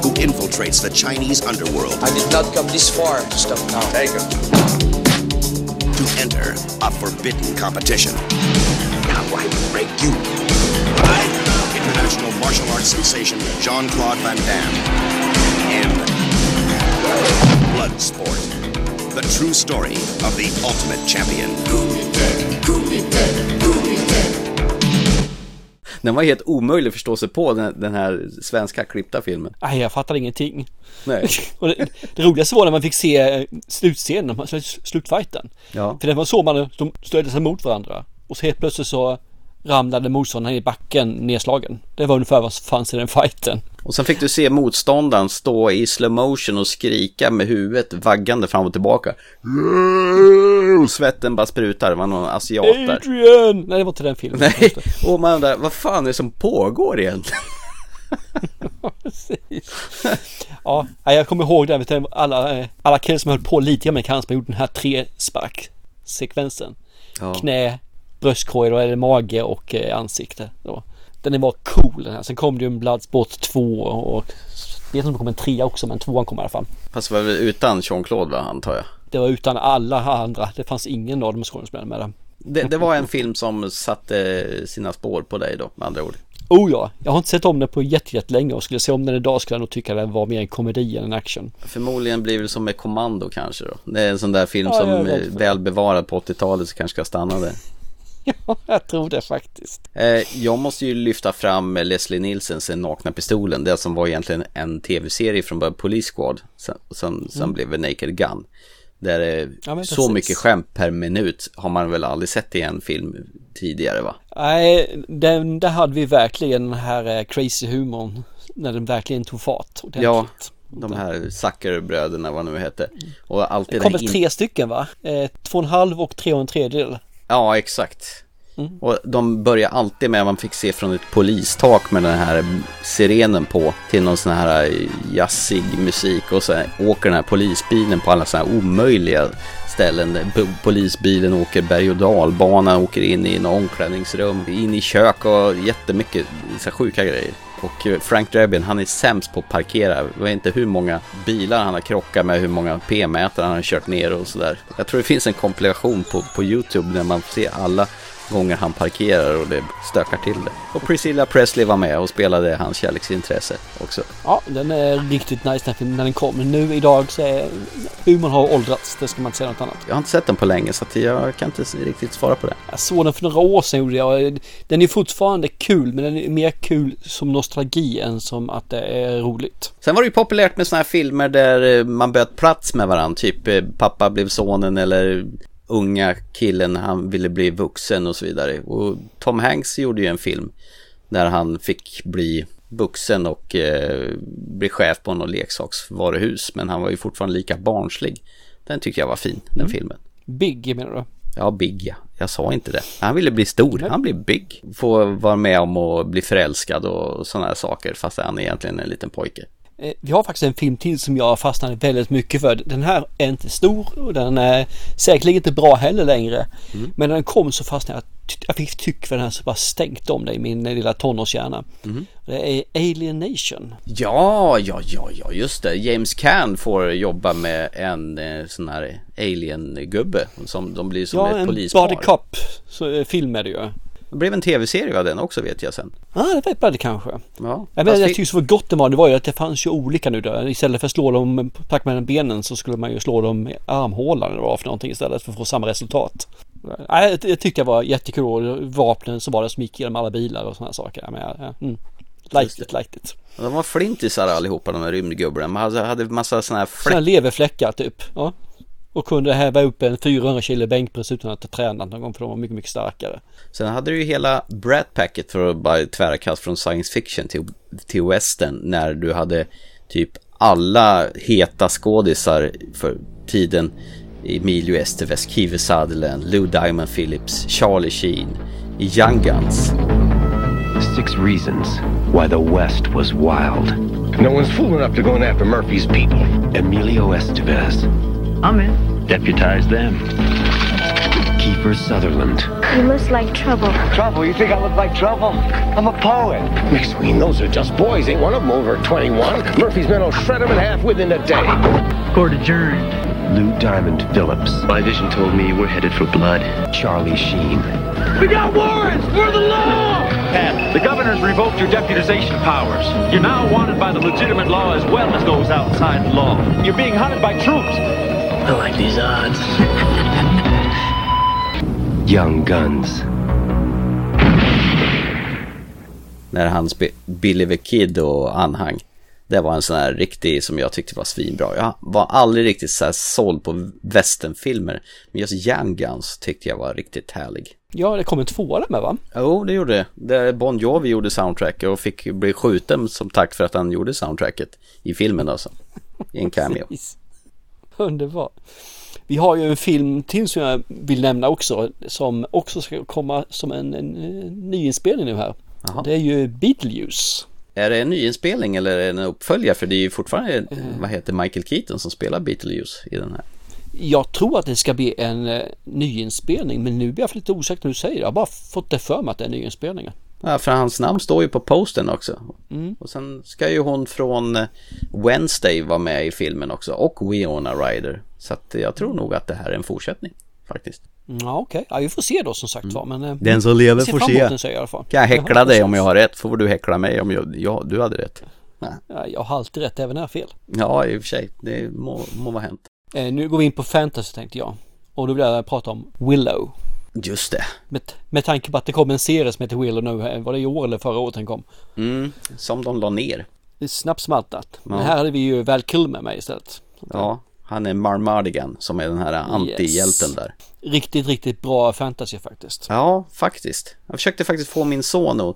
Who infiltrates the Chinese underworld I did not come this far to stop now. Take it. Enter a forbidden competition. Now I break you. International martial arts sensation Jean Claude Van Damme in Bloodsport. The true story of the ultimate champion. Den var helt omöjlig att förstå sig på den, den här svenska klippta filmen. Nej, jag fattar ingenting. Nej. Och det, det roligaste var när man fick se eh, slutscenen, slutfighten. Ja. För det var så man, de stödde sig mot varandra. Och så helt plötsligt så ramlade motståndaren i backen nedslagen. Det var ungefär vad som fanns i den fighten. Och sen fick du se motståndaren stå i slow motion och skrika med huvudet vaggande fram och tillbaka. Och svetten bara sprutar, det var någon asiat där. Adrian! Nej, det var inte den filmen. Nej, och man undrar, vad fan är det som pågår egentligen? Ja, nej, jag kommer ihåg det. Alla, eh, alla killar som höll på lite med som gjorde den här tre spark sekvensen. Ja. Knä, bröstkorg, det mage och eh, ansikte. Då. Den var cool den här. Sen kom det ju en Bloodsport 2 och jag vet inte om det kom en trea också men tvåan kom i alla fall. Fast var väl utan Jean-Claude va, antar jag. Det var utan alla andra. Det fanns ingen av de skådespelarna med. Det, det var en film som satte sina spår på dig då, med andra ord. Oh ja, jag har inte sett om den på jättelänge och skulle se om den idag skulle jag nog tycka den var mer en komedi än en action. Förmodligen blir det som med Kommando kanske då. Det är en sån där film Ja, som väl bevarad på 80-talet så kanske ska stanna där. Ja, jag tror det faktiskt. Eh, jag måste ju lyfta fram Leslie Nielsens nakna pistolen. Det som var egentligen en tv-serie från början, Police Squad. Sen, sen, sen Mm. blev det Naked Gun. Där det Ja, men så mycket skämt per minut har man väl aldrig sett i en film tidigare va? Nej, den, där hade vi verkligen den här eh, crazy humorn. När den verkligen tog fart. ordentligt. Ja, de här Zuckerbröderna vad nu hette. Och alltid Det kom den väl in- tre stycken va? Eh, två och en halv och tre och en tredjedel. Ja, exakt. Mm. Och de börjar alltid med att man fick se från ett polistak med den här sirenen på till någon sån här jazzig musik och så åker den här polisbilen på alla såna här omöjliga ställen. Polisbilen åker berg och dalbana, åker in i en omklädningsrum, in i kök och jättemycket så sjuka grejer. Och eh, Frank Drebin, han är sämst på att parkera. Jag vet inte hur många bilar han har krockat med, hur många p-mätare han har kört ner och sådär. Jag tror det finns en kompilation på, på YouTube där man ser alla gånger han parkerar och det stökar till det. Och Priscilla Presley var med och spelade hans kärleksintresse också. Ja, den är riktigt nice när den kom. Men nu idag så är humorn har åldrats. Det ska man inte säga något annat. Jag har inte sett den på länge så att jag kan inte riktigt svara på det. Jag såg den för några år sedan gjorde jag. Den är fortfarande kul men den är mer kul som nostalgi än som att det är roligt. Sen var det ju populärt med sådana här filmer där eh, man bytte plats med varandra. Typ eh, pappa blev sonen eller unga killen han ville bli vuxen och så vidare. Och Tom Hanks gjorde ju en film där han fick bli vuxen och eh, bli chef på något leksaksvaruhus. Men han var ju fortfarande lika barnslig. Den tyckte jag var fin, den filmen. Big menar du? Ja, Big ja. Jag sa inte det. Han ville bli stor. Han blev Big. Få vara med om att bli förälskad och sådana här saker. Fast han är egentligen en liten pojke. Eh, Vi har faktiskt en film till som jag fastnade väldigt mycket för. Den här är inte stor och den är säkerligen inte bra heller längre. Mm. Men när den kom så fastnade jag. Jag fick tyck för den här så bara stängt om det i min eh, lilla tonårshjärna. Mm. Det är Alien Nation. Ja, ja, ja, ja, just det. James Caan får jobba med en eh, sån här alien-gubbe. Som de blir som ja, ett en polispar. Body Cop så, eh, film är det ju. Det blev en tv-serie av den också vet jag sen. Ja, ah, det var kanske. Ja, Jag, jag tyckte så gott det var, det var ju att det fanns ju olika nu då. Istället för att slå dem tack med benen så skulle man ju slå dem i armhålan eller vad för någonting istället för att få samma resultat. Nej, jag, jag tyckte det var jättekul vapnen så var det som gick genom alla bilar och sådana saker. Ja, Men, ja, ja, mm. Liked it, liked it. De var flintisar allihopa de här rymdgubbarna. Man hade, hade massa såna här Sådana fläckar. leverfläckar typ. Ja. Och kunde häva upp en 400 kilo bänkpress utan att ha tränat någon gång för de var mycket, mycket starkare. Sen hade du ju hela Brat Packet för att bara tvärkast från science fiction till, till western. När du hade typ alla heta skådisar för tiden. Emilio Estevez, Kiefer Sutherland, Lou Diamond Phillips, Charlie Sheen i Young Guns. Six reasons why the West was wild. No one's fool enough to go in after Murphy's people. Emilio Estevez. I'm in. Deputize them. Kiefer Sutherland. You must like trouble. Trouble? You think I look like trouble? I'm a poet. McSween, those are just boys. Ain't one of them over 21. Murphy's men will shred them in half within a day. Court adjourned. Lou Diamond Phillips. My vision told me we're headed for blood. Charlie Sheen. We got warrants for the law! Pat, the governor's revoked your deputization powers. You're now wanted by the legitimate law as well as those outside the law. You're being hunted by troops. I like these odds. Young Guns. När han spelade Billy the Kid och anhang. Det var en sån här riktig som jag tyckte var svinbra. Jag var aldrig riktigt så här såld på westernfilmer. Men just Young Guns tyckte jag var riktigt härlig. Ja, det kom en tvåa med va? Jo, det gjorde det. Bon Jovi gjorde soundtracket och fick bli skjuten som tack för att han gjorde soundtracket i filmen alltså. I en cameo. Underbart. Vi har ju en film till som jag vill nämna också som också ska komma som en, en, en nyinspelning nu här. Jaha. Det är ju Beetlejuice. Är det en nyinspelning eller är det en uppföljare? För det är ju fortfarande, vad heter Michael Keaton som spelar Beetlejuice i den här. Jag tror att det ska bli en eh, nyinspelning men nu blir jag lite osäker när du säger det. Jag har bara fått det för mig att det är nyinspelningen. Ja, för hans namn står ju på posten också. Mm. Och sen ska ju hon från eh, Wednesday vara med i filmen också och Winona Ryder. Så att jag tror nog att det här är en fortsättning faktiskt. Ja okej, ja, vi får se då som sagt var. Men, eh, Den som lever får se. den, jag i alla fall. Kan jag häckla hoppas dig det. om jag har rätt får du häckla mig om jag, ja, du hade rätt. Ja, jag har alltid rätt även när jag har fel. Ja, i och för sig. Det må, må vara hänt. Eh, nu går vi in på fantasy tänkte jag. Och då vill jag prata om Willow. Just det. Med, med tanke på att det kom en serie som heter Willow nu, var det i år eller förra året den kom? Mm, som de la ner. Det är snabbt smaltat. Men Ja. här hade vi ju Val Kilmer med istället. Ja, han är Marmardigan som är den här antihjälten där. Riktigt, riktigt bra fantasy faktiskt. Ja, faktiskt. Jag försökte faktiskt få min son att,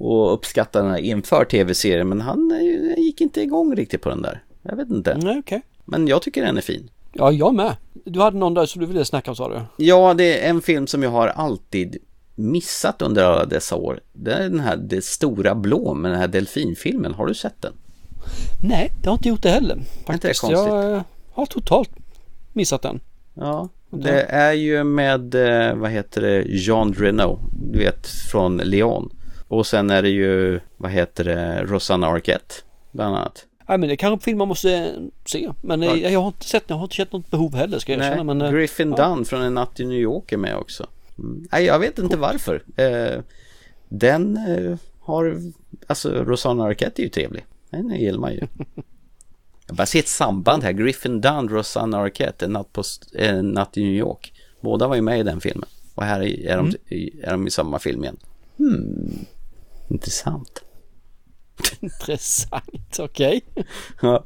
att uppskatta den här inför tv-serien men han eh, gick inte igång riktigt på den där. Jag vet inte. Nej, okej. Men jag tycker den är fin. Ja, jag med. Du hade någon där som du ville snacka om sa du? Ja, det är en film som jag har alltid missat under alla dessa år. Det är den här Det stora blå med den här delfinfilmen. Har du sett den? Nej, jag har inte gjort det heller. inte det Faktiskt. konstigt? Jag eh, har totalt missat den. Ja, det är ju med, eh, vad heter det, Jean Reno, du vet, från Leon. Och sen är det ju, vad heter det, Rosanna Arquette, bland annat. Nej men det är kanske en film man måste eh, se. Men eh, jag har inte sett jag har inte känt något behov heller ska jag erkänna. Men, eh, Griffin ja. Dunn från En natt i New York är med också. Mm. Nej, jag vet inte varför. Eh, den eh, har, alltså Rosanna Arquette är ju trevlig. Den gillar man ju. Jag bara ser ett samband här. Griffin Dunn, Rosanna Arquette, En natt, på, en natt i New York. Båda var ju med i den filmen. Och här är, är, de, Mm. är de i samma film igen. Hmm. Intressant. Intressant, okej. Ja.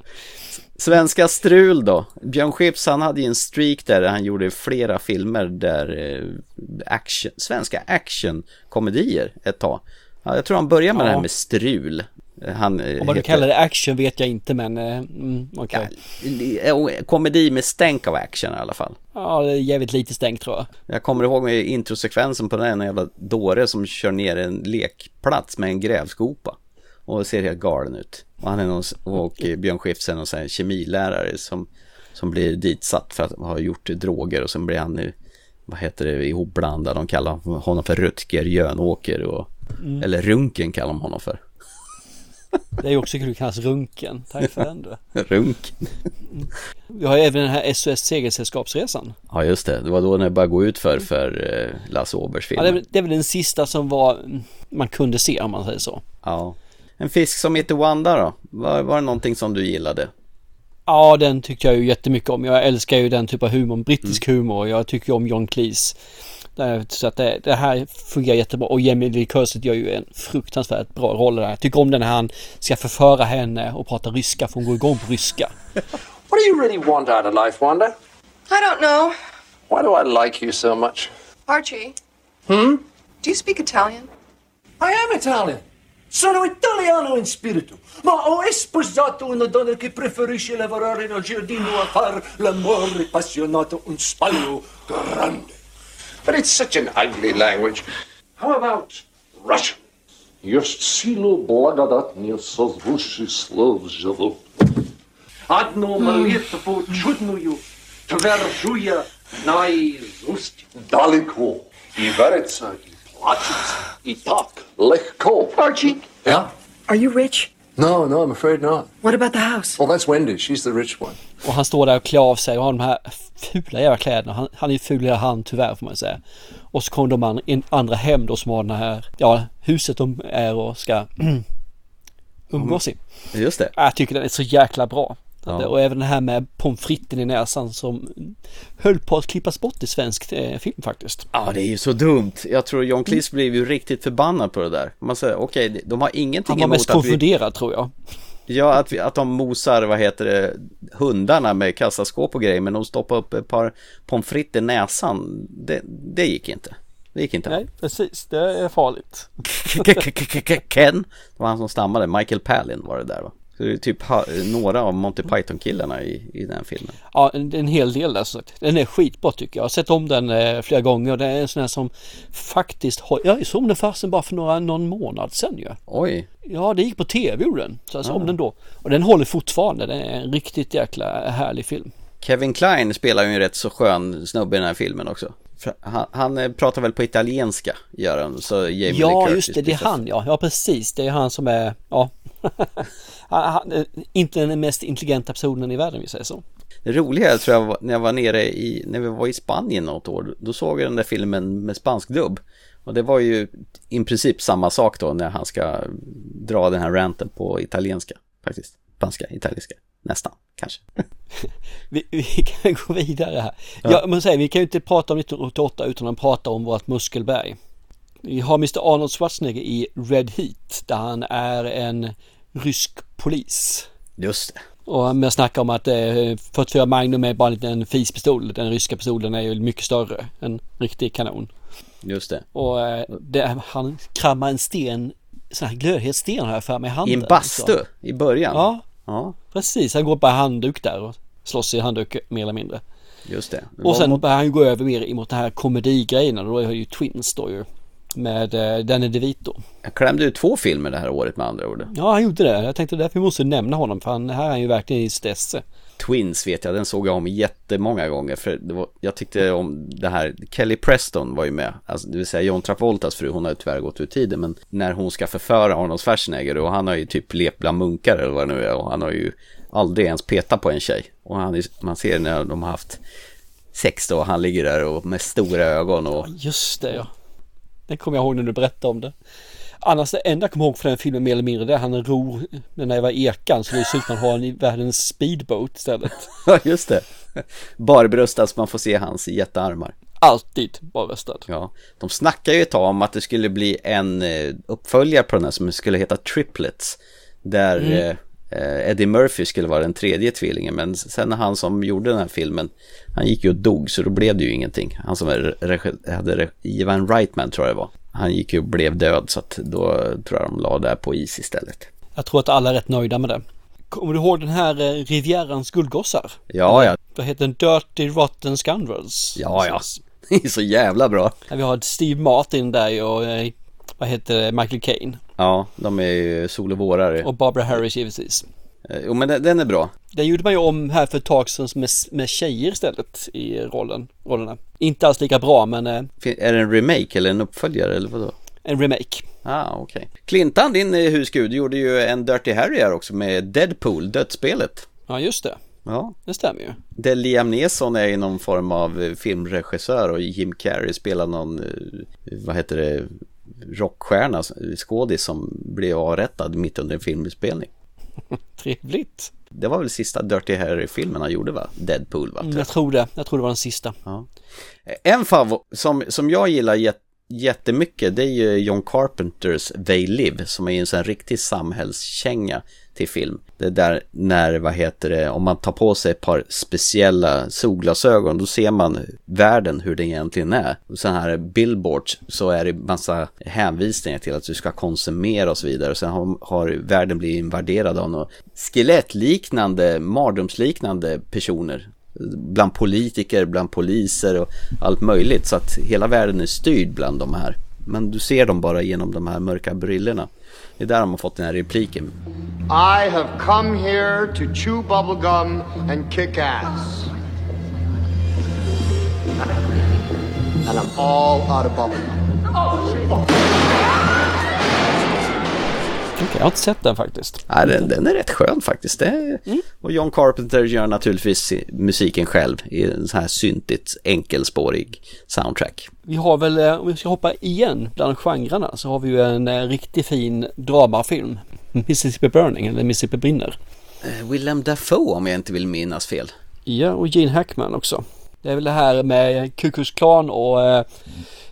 Svenska strul då. Björn Skifs han hade ju en streak där han gjorde flera filmer där eh, action, svenska actionkomedier ett tag. Ja, jag tror han började med Ja. det här med strul. Han, eh, Om vad du kallar det action vet jag inte men eh, mm, okej. Ja, komedi med stänk av action i alla fall. Ja, det är jävligt lite stängt tror jag. Jag kommer ihåg med introsekvensen på den en jävla dåre som kör ner en lekplats med en grävskopa. Och ser helt galen ut. Och han är någon, och Björn Skifs är någon sån här kemilärare som, som blir ditsatt för att ha gjort droger och sen blir han, vad heter det, ihopblandad. De kallar honom för Rutger Jönåker och, Mm. eller Runken kallar de honom för. Det är ju också kul att kallas Runken. Tack för den du. Runken. Vi har även den här SOS Segelsällskapsresan. Ja just det, det var då när det började gå ut för, för eh, Lasse Åbergs film. Ja, det, är, väl- det är väl den sista som var mm, man kunde se om man säger så. Ja. En fisk som heter Wanda då? Var, var det någonting som du gillade? Ja, den tyckte jag ju jättemycket om. Jag älskar ju den typen av humor, brittisk Mm. humor. Jag tycker ju om John Cleese. Så att det, det här fungerar jättebra. Och Jamie Lee Curtis gör ju en fruktansvärt bra roll där. Jag tycker om den när han ska förföra henne och prata ryska för hon går igång på ryska. What do you really want out of life, Wanda? I don't know. Why do I like you so much? Archie, Hmm? do you speak Italian? I am Italian. Sono italiano in spirito, ma ho sposato una donna che preferisce lavorare nel giardino a far l'amore appassionato un spaglio grande. But it's such an ugly language. How about Russian? Есть силу благодать не созвучий слов живу. Одну молитву чудную твержу я наизусть. Далеко. И верится, и плачется. И так легко. Archie, Yeah? Are you rich? No, no, I'm afraid not. What about the house? Oh, that's Wendy. She's the rich one. Och han står där och klär av sig och har de här fula jävla kläderna. Han, han är ju ful i han tyvärr får man säga. Och så kommer de an, in, andra hem då som har den här, ja, huset de är och ska umgås i. Just det. Jag tycker den är så jäkla bra. Ja. Och även det här med pommes fritesen i näsan som höll på att klippas bort i svensk eh, film faktiskt. Ja, det är ju så dumt. Jag tror John Cleese blev ju riktigt förbannad på det där. Man säger, okej, de har ingenting Han var emot mest att vi... konfunderad tror jag. Ja, att, vi, att de mosar, vad heter det, hundarna med kassaskåp och grejer, men de stoppar upp ett par pommes frites i näsan. Det, det gick inte. Det gick inte. Nej, precis. Det är farligt. Ken, det var han som stammade, Michael Palin var det där va? Så det är typ några av Monty Python-killarna i, i den filmen. Ja, en, en hel del där. Så att den är skitbra tycker jag. Jag har sett om den eh, flera gånger och det är en sån här som faktiskt har... Jag såg den fasen bara för några, någon månad sedan ju. Oj. Ja, det gick på tv gjorde den. Så jag såg Ah. om den då. Och den håller fortfarande. Det är en riktigt jäkla härlig film. Kevin Klein spelar ju en rätt så skön snubbe i den här filmen också. Han, han eh, pratar väl på italienska, gör han. Så Jamie Ja, just det. Det är han ja. Ja, precis. Det är han som är... Ja. han, han, är inte den mest intelligenta personen i världen, vi säger så. Det roliga tror jag när jag var nere i, när vi var i Spanien något år, då såg jag den där filmen med spansk dubb. Och det var ju i princip samma sak då när han ska dra den här ranten på italienska faktiskt. Spanska, italienska, nästan, kanske. Vi, vi kan gå vidare här. Ja. Ja. men säg, vi kan ju inte prata om 1988 utan att prata om vårt muskelberg. Vi har Mr Arnold Schwarzenegger i Red Heat där han är en rysk polis. Just det. Och med snacka om att eh, 44 Magnum är bara en liten fispistol. Den ryska pistolen är ju mycket större. En riktig kanon. Just det. Och eh, det, han krammar en sten, sån här glödhet sten har jag för mig i I handen. en bastu Så. i början. Ja, Ja, precis. Han går bara handduk där och slåss i handduk mer eller mindre. just det. Och sen mot- börjar han gå över mer emot den här komedigrejen och då är ju Twins då ju. Med eh, Danny DeVito. Jag klämde ut två filmer det här året med andra ord. Ja han gjorde det. Jag tänkte därför måste nämna honom för han, här är han ju verkligen i stesse. Twins vet jag, den såg jag om jättemånga gånger för var, jag tyckte om det här, Kelly Preston var ju med, alltså, det vill säga John Travoltas fru, hon har ju tyvärr gått ur tiden, men när hon ska förföra Arnold Schwarzenegger och han har ju typ levt bland munkar eller vad det nu är och han har ju aldrig ens petat på en tjej och han, man ser när de har haft sex då, han ligger där och med stora ögon och Just det ja. Den kommer jag ihåg när du berättade om det. Annars det enda jag kommer ihåg från den filmen mer eller mindre det är han ror den där ekan så det ser ut som han har en världens speedboat istället. Ja, just det. Barbröstad så man får se hans jättearmar. Alltid barbröstad. Ja, de snackar ju ett tag om att det skulle bli en eh, uppföljare på den här som skulle heta Triplets. Där Mm. Eh, Eddie Murphy skulle vara den tredje tvillingen. Men sen när han som gjorde den här filmen, han gick ju och dog så då blev det ju ingenting. Han som hade, Ivan Reitman tror jag det var. Han gick ju och blev död så att då tror jag de la det här på is istället. Jag tror att alla är rätt nöjda med det. Kommer du ihåg den här eh, Rivierans guldgossar? Ja, ja. Vad heter den? Dirty Rotten Scoundrels. Ja, ja. Det är så jävla bra. Vi har Steve Martin där och eh, vad heter det? Michael Caine. Ja, de är ju sol och vårare. Och Barbara Harris givetvis. Eh, Jo, men den, den är bra. Den gjorde man ju om här för ett tag sedan med, med tjejer istället i rollen, rollerna. Inte alls lika bra men eh, Är det en remake eller en uppföljare eller vadå? en remake. Ah, okej. Clintan, din eh, husgud, gjorde ju en Dirty Harry här också med Deadpool, dödsspelet. Ja just det, Ja. det stämmer ju. Där Liam Neeson är någon form av filmregissör och Jim Carrey spelar någon, vad heter det, rockstjärna, skådis som blev avrättad mitt under en filminspelning. Trevligt. Det var väl sista Dirty Harry-filmen han gjorde va? Deadpool va? Mm, jag tror det, jag tror det var den sista. Ja. En favorit som, som jag gillar jät, jättemycket det är ju John Carpenters They Live som är en sån riktig samhällskänga till film. Det är där när, vad heter det, om man tar på sig ett par speciella solglasögon då ser man världen hur den egentligen är. Och här billboards så är det massa hänvisningar till att du ska konsumera och så vidare. Och sen har, har världen blivit invaderad av några skelettliknande, mardrömsliknande personer bland politiker, bland poliser och allt möjligt. Så att hela världen är styrd bland de här Men du ser dem bara genom de här mörka brillorna. Det är där de har fått den här repliken. I have come here to chew bubblegum and kick ass. And I'm all out of bubblegum. Oh, Jag har inte sett den faktiskt. Nej, den, den är rätt skön faktiskt. Det är... Mm. Och John Carpenter gör naturligtvis musiken själv i en så här syntigt enkelspårig soundtrack. Vi har väl, eh, om vi ska hoppa igen bland genrerna, så har vi ju en eh, riktigt fin dramafilm. Mississippi Burning, eller Mississippi brinner. Eh, Willem Dafoe om jag inte vill minnas fel. Ja, och Gene Hackman också. Det är väl det här med Ku Klux Klan och eh,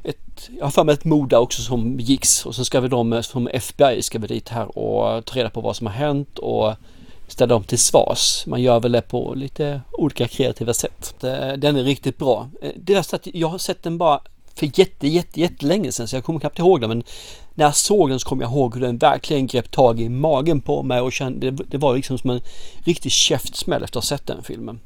ett, jag har för mig ett mord där också som begicks och så ska vi de eh, som FBI ska vi dit här och ta reda på vad som har hänt och ställa dem till svars. Man gör väl det på lite olika kreativa sätt. Det- Den är riktigt bra. Eh, Det är så att jag har sett den bara för jätte, jätte, jättelänge sedan så jag kommer knappt ihåg den men när jag såg den så kom jag ihåg hur den verkligen grep tag i magen på mig och kände, det, var liksom som en riktig käftsmäll efter att ha sett den filmen.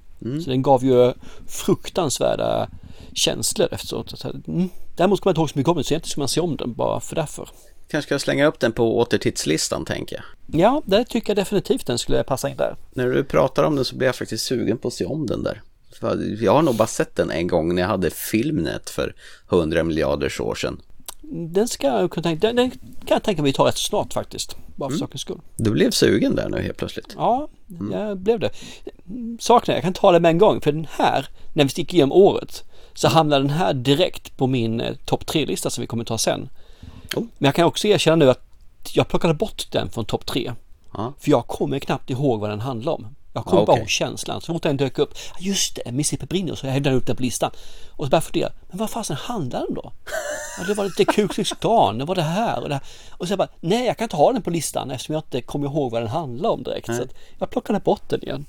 Så den gav ju fruktansvärda känslor efteråt. Mm. Däremot kommer jag inte ihåg så mycket om den så egentligen ska man se om den bara för därför. Kanske ska slänga upp den på återtittslistan tänker jag. Ja, det tycker jag definitivt den skulle passa in där. När du pratar om den så blir jag faktiskt sugen på att se om den där. För Jag har nog bara sett den en gång när jag hade Filmnet för 100 miljarders år sedan. Den ska jag kunna tänka, den, den kan jag tänka mig ta rätt snart faktiskt. Bara för sakens skull. Du blev sugen där nu helt plötsligt. Ja, jag blev det. Saknar jag, jag kan ta det med en gång för den här, när vi sticker igenom året, så hamnar den här direkt på min eh, topp tre-lista som vi kommer ta sen. Men jag kan också erkänna nu att jag plockade bort den från topp tre. För jag kommer knappt ihåg vad den handlar om. Jag kommer Ja, bara ihåg känslan. Så fort den dök upp, "Ja, just det, Mississippi brinner, så jag hävdade upp den på listan. Och så började jag fundera, men vad fasen handlar den då? Ja, det var lite Ku Klux Klan, det var det här och det här. Och så jag bara, nej jag kan inte ha den på listan eftersom jag inte kommer ihåg vad den handlar om direkt. Så att jag plockade bort den igen.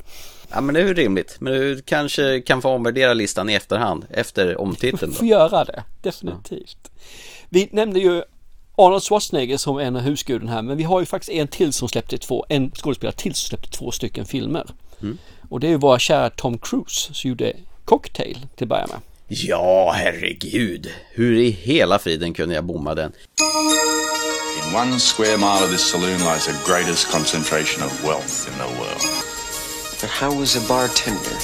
Ja men det är ju rimligt. Men du kanske kan få omvärdera listan i efterhand efter omtiteln då. Får göra det, definitivt. Vi nämnde ju Arnold Schwarzenegger som en av husguden här, men vi har ju faktiskt en till som släppte två, en skådespelare till som släppte två stycken filmer. Mm. Och det är ju våra kära Tom Cruise som gjorde Cocktail till att börja med. Ja, herregud. Hur i hela friden kunde jag bomma den? In one square mile of this saloon lies the greatest concentration of wealth in the world. But how was a bartender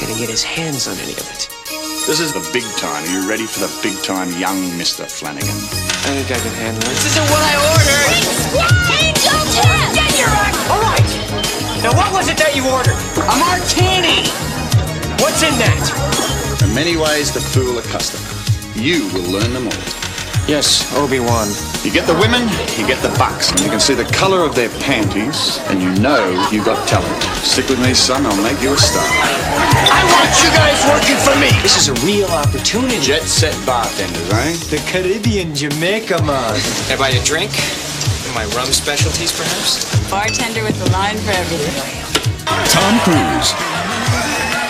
gonna get his hands on any of it? This is the big time. Are you ready for the big time, young Mr. Flanagan? I think I can handle it. This isn't what I ordered! Get your act! All right! Now what was it that you ordered? A martini! What's in that? There are many ways to fool a customer. You will learn them all. Yes, Obi-Wan. You get the women, you get the bucks, and you can see the color of their panties, and you know you got talent. Stick with me, son, I'll make you a star. I want you guys working for me! This is a real opportunity. Jet set bartenders, eh? The Caribbean Jamaica man. Can I buy a drink? My rum specialties, perhaps? Bartender with a line for everything. Tom Cruise.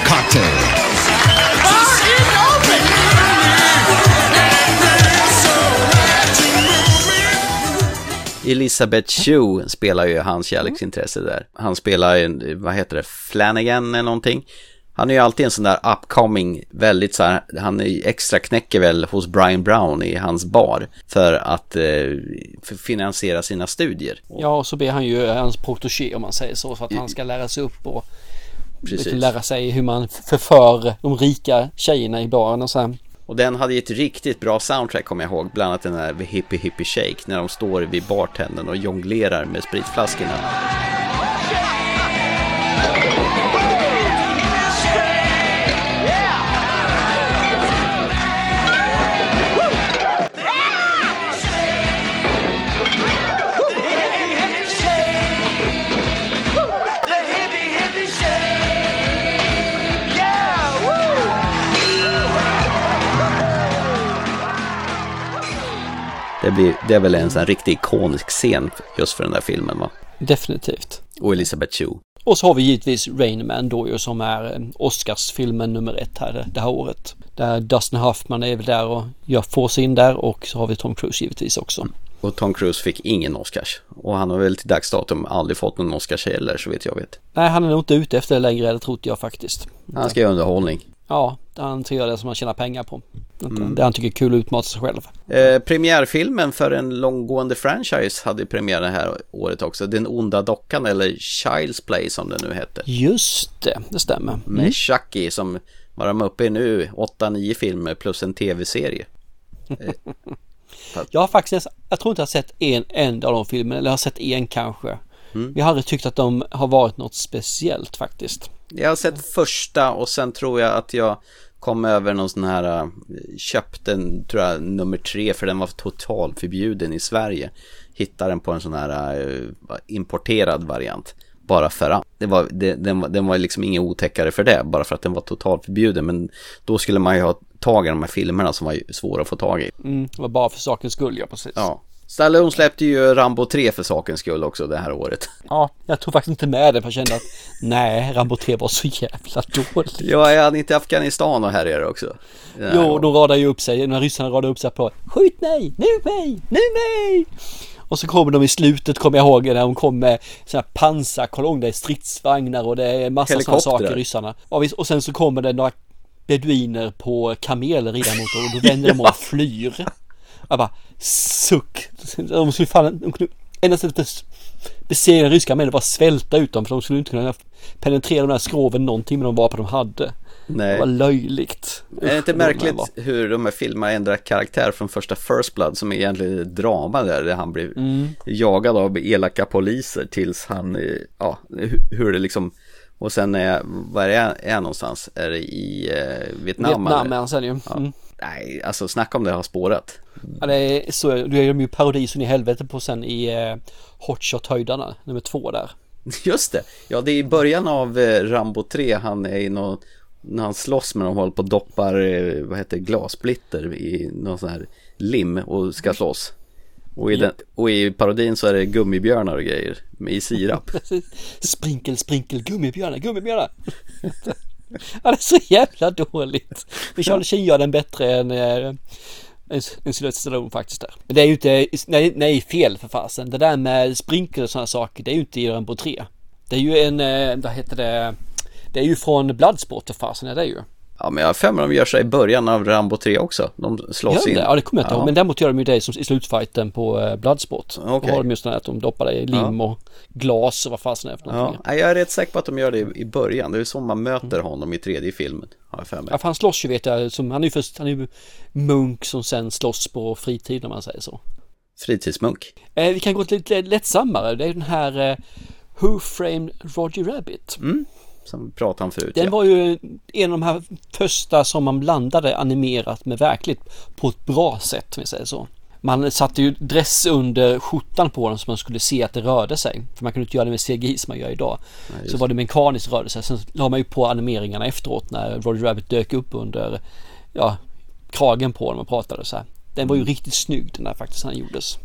Cocktail. Elisabeth Shue spelar ju hans kärleksintresse där. Han spelar, vad heter det, Flanagan eller någonting. Han är ju alltid en sån där upcoming, väldigt så här, han är extra knäcker väl hos Brian Brown i hans bar för att eh, finansiera sina studier. Ja, och så ber han ju hans protégé om man säger så, för att han ska lära sig upp och Precis. lite lära sig hur man förför de rika tjejerna i baren och så här. Och den hade ju ett riktigt bra soundtrack kommer jag ihåg, bland annat den här Hippie Hippie Shake när de står vid bartendern och jonglerar med spritflaskorna. Det, blir, det är väl en sån riktigt ikonisk scen just för den där filmen va? Definitivt. Och Elisabeth Shue. Och så har vi givetvis Rain Man då ju som är eh, Oscarsfilmen nummer ett här det- här året. Där Dustin Hoffman är väl där och gör får sig in där och så har vi Tom Cruise givetvis också. Och Tom Cruise fick ingen Oscars. Och han har väl till dags datum aldrig fått någon Oscars heller så vet jag vet. Nej, han är nog inte ute efter det längre, det trodde jag faktiskt. Han ska göra underhållning. Ja, han ser det som han tjänar pengar på. Mm. Det han tycker är kul att utmana sig själv. Eh, premiärfilmen för en långgående franchise hade premiär det här året också. Den onda dockan eller Child's Play som det nu heter. Just det, det stämmer. Med Mm. Chucky som var de uppe i nu, 8-9 filmer plus en tv-serie. Jag har faktiskt, jag tror inte jag har sett en enda av de filmerna, eller jag har sett en kanske. Mm. Jag har aldrig tyckt att de har varit något speciellt faktiskt. Jag har sett första och sen tror jag att jag kom över någon sån här, äh, köpte en, tror jag, nummer tre för den var totalt förbjuden i Sverige. Hittade den på en sån här äh, importerad variant. Bara för att. Det var, det, den, var, den var liksom ingen otäckare för det, bara för att den var totalt förbjuden. Men då skulle man ju ha tag i de här filmerna som var svåra att få tag i. Mm, det var bara för sakens skull, ja precis. Ja. Stallone släppte ju Rambo 3 för sakens skull också det här året. Ja, jag tog faktiskt inte med det för jag kände att nej, Rambo 3 var så jävla dåligt. Ja, jag hade inte Afghanistan och härjade också. Här Jo, de radar ju upp sig, när ryssarna radar upp sig på Skjut mig, nu mig, nu mig! Och så kommer de i slutet, kommer jag ihåg, när de kom med sådana här pansarkolonn, det är stridsvagnar och det är massa sådana saker, ryssarsa. Och, visst- och sen så kommer det några beduiner på kameler ridande mot dem och då vänder de om och flyr. Jag bara, suck! De skulle fan, de kunde, enda sättet att besegra ryska män var att svälta ut dem för de skulle inte kunna penetrera den här skroven någonting med de vapen de hade. Nej. Det var löjligt. Är det inte Usch, märkligt de hur de här filmerna ändrar karaktär från första First Blood som är egentligen ett drama där, där han blir Mm. jagad av elaka poliser tills han, eh, ja, hu- hur det liksom och sen är, var är är någonstans? Är det i eh, Vietnam? Vietnam är han sen ju. Ja. Mm. Nej, alltså snacka om det har spårat. Ja, det är så, du är ju parodi i helvete på sen i eh, Hotshot-höjdarna, nummer två där. Just det, ja det är i början av eh, Rambo 3, han är i någon, när han slåss med dem, håller på och doppar, eh, vad heter det, glassplitter i någon sån här lim och ska slåss. Och i, den, och i parodin så är det gummibjörnar och grejer i sirap. Sprinkel, sprinkel, gummibjörnar, gummibjörnar. ja, det är så jävla dåligt. Men Charlie Sheen gör den bättre än eh, en, en Stallone faktiskt där. Men det är ju inte, nej, nej fel för fasen. Det där med sprinkel och sådana saker, det är ju inte i Rambo 3. Det är ju en, eh, vad heter det, det är ju från Bloodsport för fasen är det ju. Ja men jag har för mig de gör så i början av Rambo 3 också. De slåss Gör de in. det? Ja det kommer jag inte ihåg. Ja. Men däremot gör de ju det som i slutfighten på eh, Bloodsport. Okej. Då har de just det här att de doppar det i lim och glas och vad fasen är för Ja, någonting. nej, jag är rätt säker på att de gör det i- början. Det är så man möter honom i tredje filmen. Har jag för mig. Ja för han slåss ju vet jag, som, han är ju först, han är ju munk som sen slåss på fritid om man säger så. Fritidsmunk. Eh, vi kan gå till lite lättsammare, det är den här eh, Who Framed Roger Rabbit. Mm, som vi pratade om förut. Den ja. var ju en av de här första som man blandade animerat med verkligt på ett bra sätt, om vi säger så. Man satte ju dress under skjortan på den så man skulle se att det rörde sig. För man kunde inte göra det med CGI som man gör idag. just så var det mekaniskt rörelse. Sen la man ju på animeringarna efteråt när Roger Rabbit dök upp under ja, kragen på den och pratade så här. Den var ju riktigt snygg den där faktiskt när den gjordes.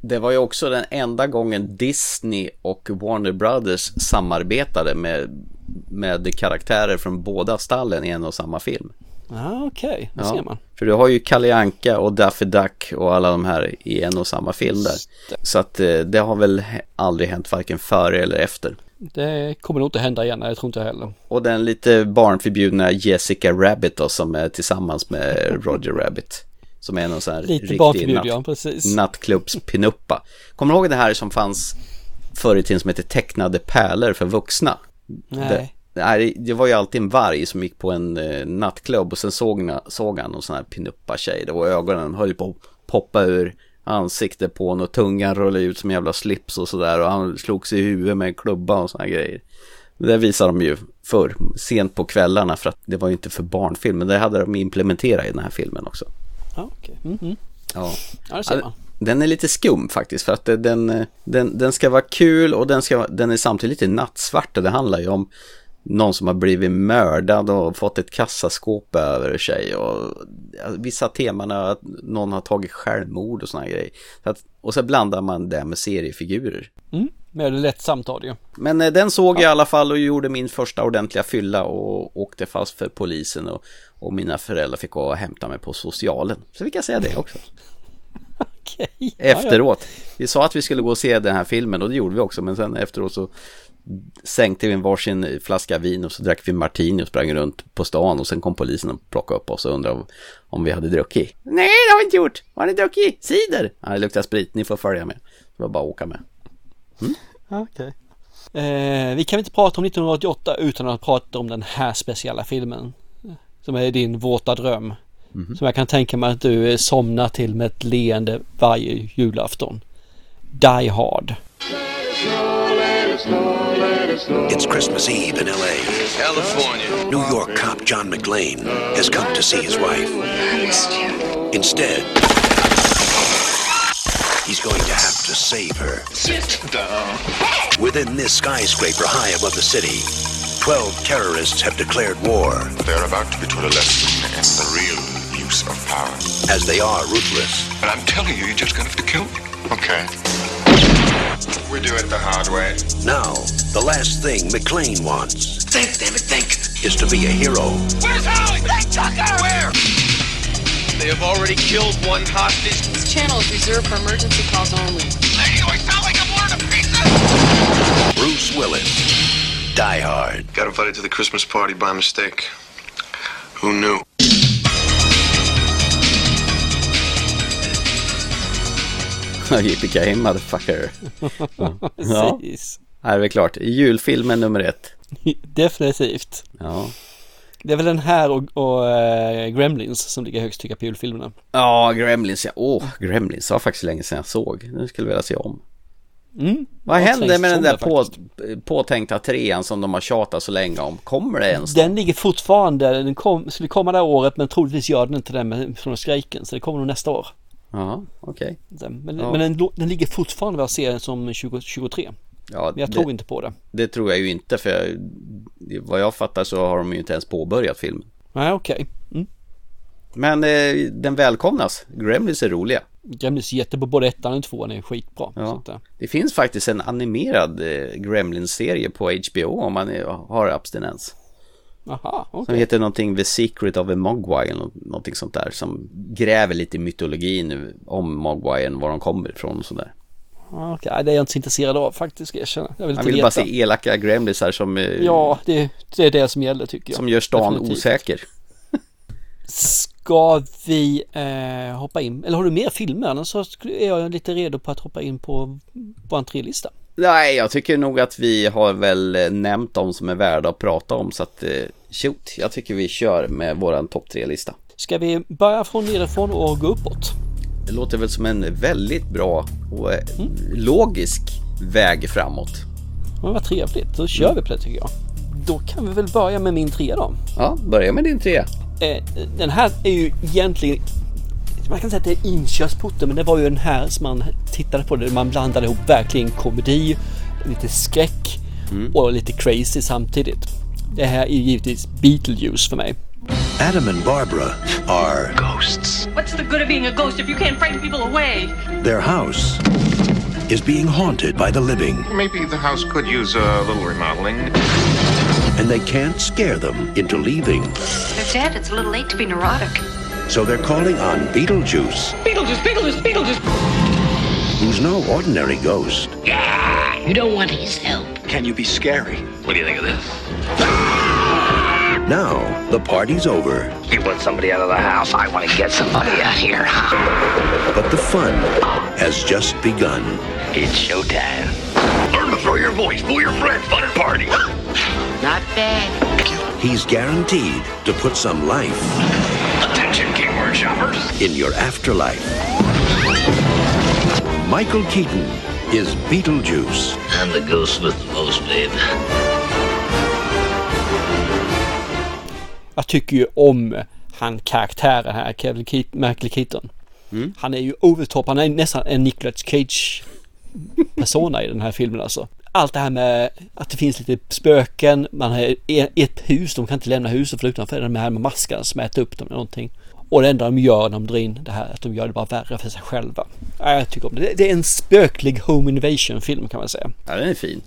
Det var ju också den enda gången Disney och Warner Brothers samarbetade med, med karaktärer från båda stallen i en och samma film. Ja okej, det ser man. För du har ju Kalle Anka och Daffy Duck och alla de här i en och samma film där. Så att eh, det har väl aldrig hänt varken före eller efter. Det kommer nog inte hända igen, jag tror inte heller. Och den lite barnförbjudna Jessica Rabbit då som är tillsammans med Roger Rabbit. Som är någon sån här Lite riktig barnförbjud, ja, nattklubbspinuppa. Kommer du ihåg det här som fanns förr i tiden som hette tecknade pärlor för vuxna? Nej. Det, nej, det var ju alltid en varg som gick på en eh, nattklubb och sen såg, såg han någon sån här pinuppa-tjej. Det var ögonen höll på att poppa ur ansiktet på honom och tungan rullade ut som en jävla slips och sådär och han slog sig i huvudet med en klubba och såna här grejer. Det visar de ju förr, sent på kvällarna för att det var ju inte för barnfilm, men det hade de implementerat i den här filmen också. Ja, okej. Mhm. Ja. Ja, det ser man. Den är lite skum faktiskt för att det- den, den, den ska vara kul och den, ska, den är samtidigt lite nattsvart och det handlar ju om någon som har blivit mördad och fått ett kassaskåp över sig och ja, vissa teman är att någon har tagit självmord och sådana grejer. Så att, och så blandar man det med seriefigurer. Mm, med det lätt samtal ju. Men eh, den såg jag i alla fall och gjorde min första ordentliga fylla och åkte fast för polisen och, och mina föräldrar fick gå och hämta mig på socialen. Så fick jag säga det också. Okej. Efteråt. Vi sa att vi skulle gå och se den här filmen och det gjorde vi också. Men sen efteråt så sänkte vi en varsin flaska vin och så drack vi martini och sprang runt på stan och sen kom polisen och plockade upp oss och undrade om vi hade druckit. Nej, det har vi inte gjort. Har ni druckit? Cider? Ja, det luktar sprit. Ni får följa med. Det var bara att åka med. Okej. Eh, vi kan inte prata om 1988 utan att prata om den här speciella filmen. Som är din våta dröm. Som jag kan tänka mig att du somnar till med ett leende varje julafton. Die Hard. It's Christmas Eve in L.A. California. New York cop John McLean has come to see his wife. Instead, he's going to have to save her. Sit down. Within this skyscraper high above the city, 12 terrorists have declared war. They're about to be taught a lesson in the real use of power. As they are ruthless. But I'm telling you, you're just gonna have to kill me. Okay. We do it the hard way. Now, the last thing McLean wants Think, damn it, think. is to be a hero. Where's Holly? Hey, Tucker! Where? They have already killed one hostage. This channel is reserved for emergency calls only. Lady, do I sound like I'm ordering a pizza? Bruce Willis. Die Hard. Got invited to the Christmas party by mistake. Who knew? Yippee motherfucker. Ja. ja. Precis. Här är det klart. Julfilmen nummer ett. Definitivt. Ja. Det är väl den här och, och eh, Gremlins som ligger högst tycker jag på julfilmerna. Ja, Gremlins. Ja. Åh, Gremlins var faktiskt länge sedan jag såg. Nu skulle jag vilja se om. Mm. Vad Ja, hände trängs med den där på, påtänkta trean som de har tjatat så länge om? Kommer det ens? Den ligger fortfarande, den kom, skulle komma det här året men troligtvis gör den inte det med från strejken så det kommer nog nästa år. Ja, okej. Den- Men, Ja. men den, den ligger fortfarande vad jag ser som 2023. Ja, Men jag det- tror inte på det. Det tror jag ju inte för jag, vad jag fattar så har de ju inte ens påbörjat filmen. Nej, okej. Mm. Men eh, den välkomnas. Gremlins är roliga. Gremlins är jättebra, både ettan och tvåan är skitbra. Ja. att, eh, Det finns faktiskt en animerad eh, Gremlins-serie på HBO om man är, har abstinens. Aha, Som okej. heter någonting The Secret of a Mogwai eller nå- någonting sånt där. Som gräver lite i mytologin om Mogwaien, var de kommer ifrån och sådär. Okej, det är jag inte så intresserad av faktiskt, jag erkänna. Jag vill inte vill bara se elaka Gremlisar som, eh, Ja, det, det är det som gäller tycker jag. som gör stan Definitivt. osäker. Ska vi eh, hoppa in, eller har du mer filmer? Annars så är jag lite redo på att hoppa in på vår trelista. Nej, jag tycker nog att vi har väl eh, nämnt de som är värda att prata om så att eh, shoot, jag tycker vi kör med våran topp tre-lista. Ska vi börja från nerifrån och gå uppåt? Det låter väl som en väldigt bra och eh, logisk väg framåt. Men vad trevligt, då kör vi på det tycker jag. Då kan vi väl börja med min trea då. Ja, börja med din trea. Eh, den här är ju egentligen man kan säga att det är inkörsporten men det var ju den här som man tittade på det. Man blandade ihop verkligen komedi, lite skräck och lite crazy samtidigt. Det här är ju givetvis Beetlejuice för mig. Adam and Barbara are Ghosts. What's the good of being a ghost if you can't frighten people away? their house is being haunted by the living, Maybe the house could use a little remodeling. And they can't scare them into leaving. They're dead. It's a little late to be neurotic. So they're calling on Beetlejuice, Beetlejuice, Beetlejuice, Beetlejuice! who's no ordinary ghost. Yeah, you don't want his help. Can you be scary? What do you think of this? Now, the party's over, You want somebody out of the house? I want to get somebody out here. but the fun has just begun. It's showtime. Learn to throw your voice, fool your friends, fun and party. Not bad. He's guaranteed to put some life Attention, keyword shoppers. in your afterlife. Michael Keaton is Beetlejuice. I'm the ghost with the most, babe. Jag tycker ju om han karaktären här, Kevin Keaton, Michael Keaton. Mm. Han är ju over top, han är nästan en Nicolas Cage persona i den här filmen alltså. Allt det här med att det finns lite spöken, man har ett hus, de kan inte lämna huset för utanför de här med maskarna som äter upp dem eller någonting. Och det enda de gör när de drar in det här, att de gör det bara värre för sig själva. Ja, jag tycker om det. Det är en spöklig home invasion film kan man säga. Ja, den är fin.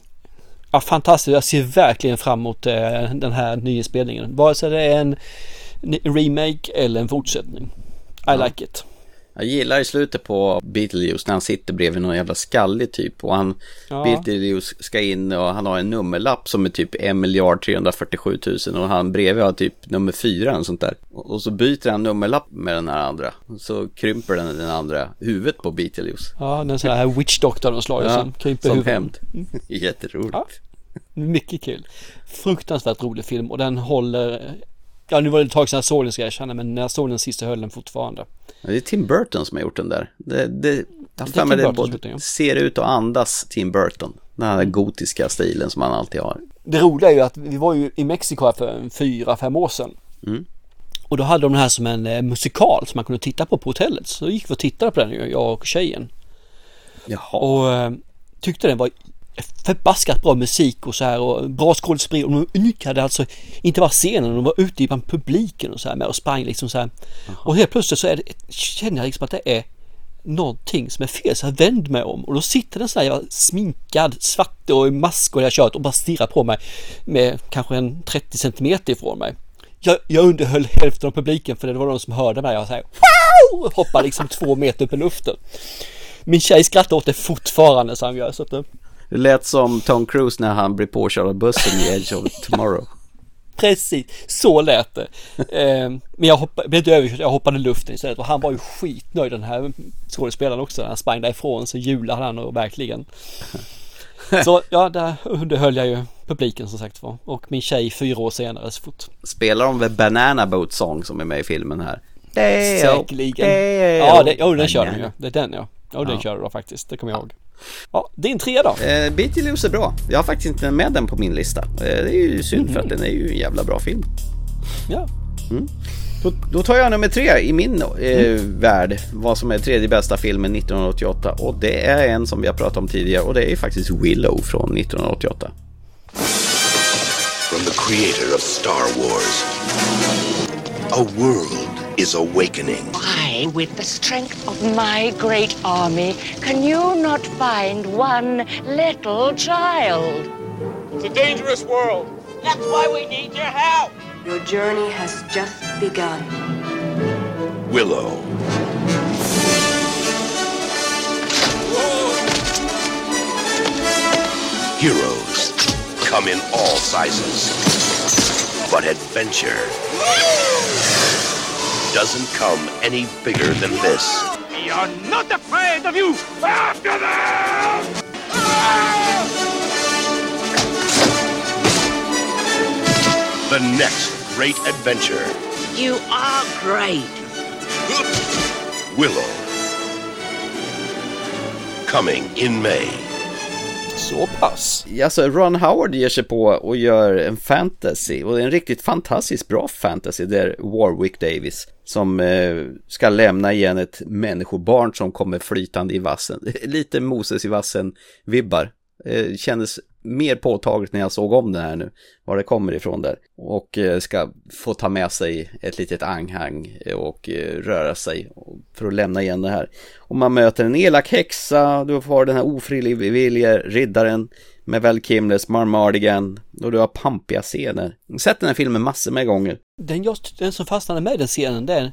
Ja, fantastiskt. Jag ser verkligen fram emot eh, den här nyinspelningen. Vare sig det är en remake eller en fortsättning. I like it. Jag gillar i slutet på Beetlejuice när han sitter bredvid någon jävla skallig typ och han Ja. Beetlejuice ska in och han har en nummerlapp som är typ 1 miljard 347 000 och han bredvid har typ nummer 4 och sånt där. Och och så byter han nummerlapp med den här andra. Så krymper den, den andra huvudet på Beetlejuice. Ja, den sån här witch doctor slår ju Ja, som kryper som huvudet. hämnd. Jätteroligt. Ja. Mycket kul. Fruktansvärt rolig film och den håller Ja nu var det ett tag sedan jag såg den ska jag erkänna men när jag såg den sist så höll den fortfarande. Det är Tim Burton som har gjort den där. Det, det, för mig det både ser ut och andas Tim Burton. Den här gotiska stilen som han alltid har. Det roliga är ju att vi var ju i Mexiko här för fyra, fem år sedan. Mm. Och då hade de den här som en eh, musikal som man kunde titta på på hotellet. Så då gick vi och tittade på den jag och tjejen. Jaha. Och eh, tyckte den var förbaskat bra musik och så här och bra skådespeleri och de nyttjade alltså inte bara scenen, de var ute bland publiken och så här med och sprang liksom så här. Och helt plötsligt så är det, känner jag liksom att det är någonting som är fel så jag vänder mig om och då sitter den så här jävla sminkad svart och i mask och det här kört och bara stirrar på mig med kanske en 30 centimeter ifrån mig. Jag, jag underhöll hälften av publiken för det var de som hörde mig och så här wow! hoppar liksom två meter upp i luften. Min tjej skrattar åt det fortfarande så han gör så att det, lät som Tom Cruise när han blir påkörd av bussen i Edge of Tomorrow. Precis, så lät det. Eh, men jag hoppade, blev inte överkörd, jag hoppade luften istället och han var ju skitnöjd den här skådespelaren också. När han sprang därifrån så julade han och verkligen. Så ja, där underhöll jag ju publiken som sagt var. Och min tjej fyra år senare så fort. Spelar de väl Banana Boat Song som är med i filmen här? Säkerligen. Ja, det, oh, den kör den ju. Det är den ja. Ja, den Ja. kör du faktiskt. Det kommer jag ihåg. Ja, din tre då. Eh, Beetlejuice är bra. Jag har faktiskt inte med den på min lista. Eh, det är ju synd för att den är ju en jävla bra film. Ja. Mm. Då, då tar jag nummer tre i min eh, värld, vad som är tredje bästa filmen 1988 och det är en som vi har pratat om tidigare och det är faktiskt Willow från 1988. From the creator of Star Wars. A world is awakening. Why, with the strength of my great army, can you not find one little child? It's a dangerous world. That's why we need your help. Your journey has just begun. Willow. Heroes come in all sizes. But adventure doesn't come any bigger than this. We are not afraid of you. After them! The next great adventure. You are great. Willow. Coming in May. Så pass. Alltså Ron Howard ger sig på och gör en fantasy och det är en riktigt fantastiskt bra fantasy där Warwick Davis som eh, ska lämna igen ett människobarn som kommer flytande i vassen. Lite Moses i vassen vibbar. Eh, kändes mer påtagligt när jag såg om den här nu, var det kommer ifrån där. Och eh, ska få ta med sig ett litet anhang och eh, röra sig för att lämna igen det här. Och man möter en elak häxa, du har den här ofrivillige riddaren med Val Kimles Marmardigan och du har pampiga scener. Jag har sett den här filmen massor med gånger. Den, jag, den som fastnade med den scenen det är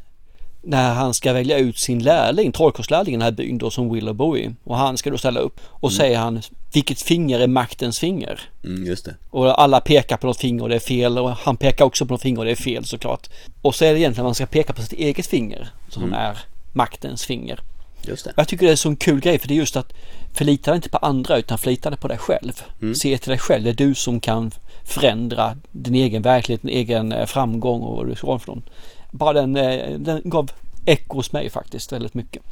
när han ska välja ut sin lärling, trollkarlslärling i den här byn då som Willow Bowie. Och han ska då ställa upp och säger han vilket finger är maktens finger? Mm, just det. Och alla pekar på något finger och det är fel och han pekar också på något finger och det är fel såklart. Och så är det egentligen man ska peka på sitt eget finger som Mm. är maktens finger. Just det. Jag tycker det är så en kul grej för det är just att förlita dig inte på andra utan förlita dig på dig själv. Mm. Se till dig själv, det är du som kan förändra din egen verklighet, din egen eh, framgång och vad du ska från. Bara den, eh, den gav eko hos mig faktiskt väldigt mycket.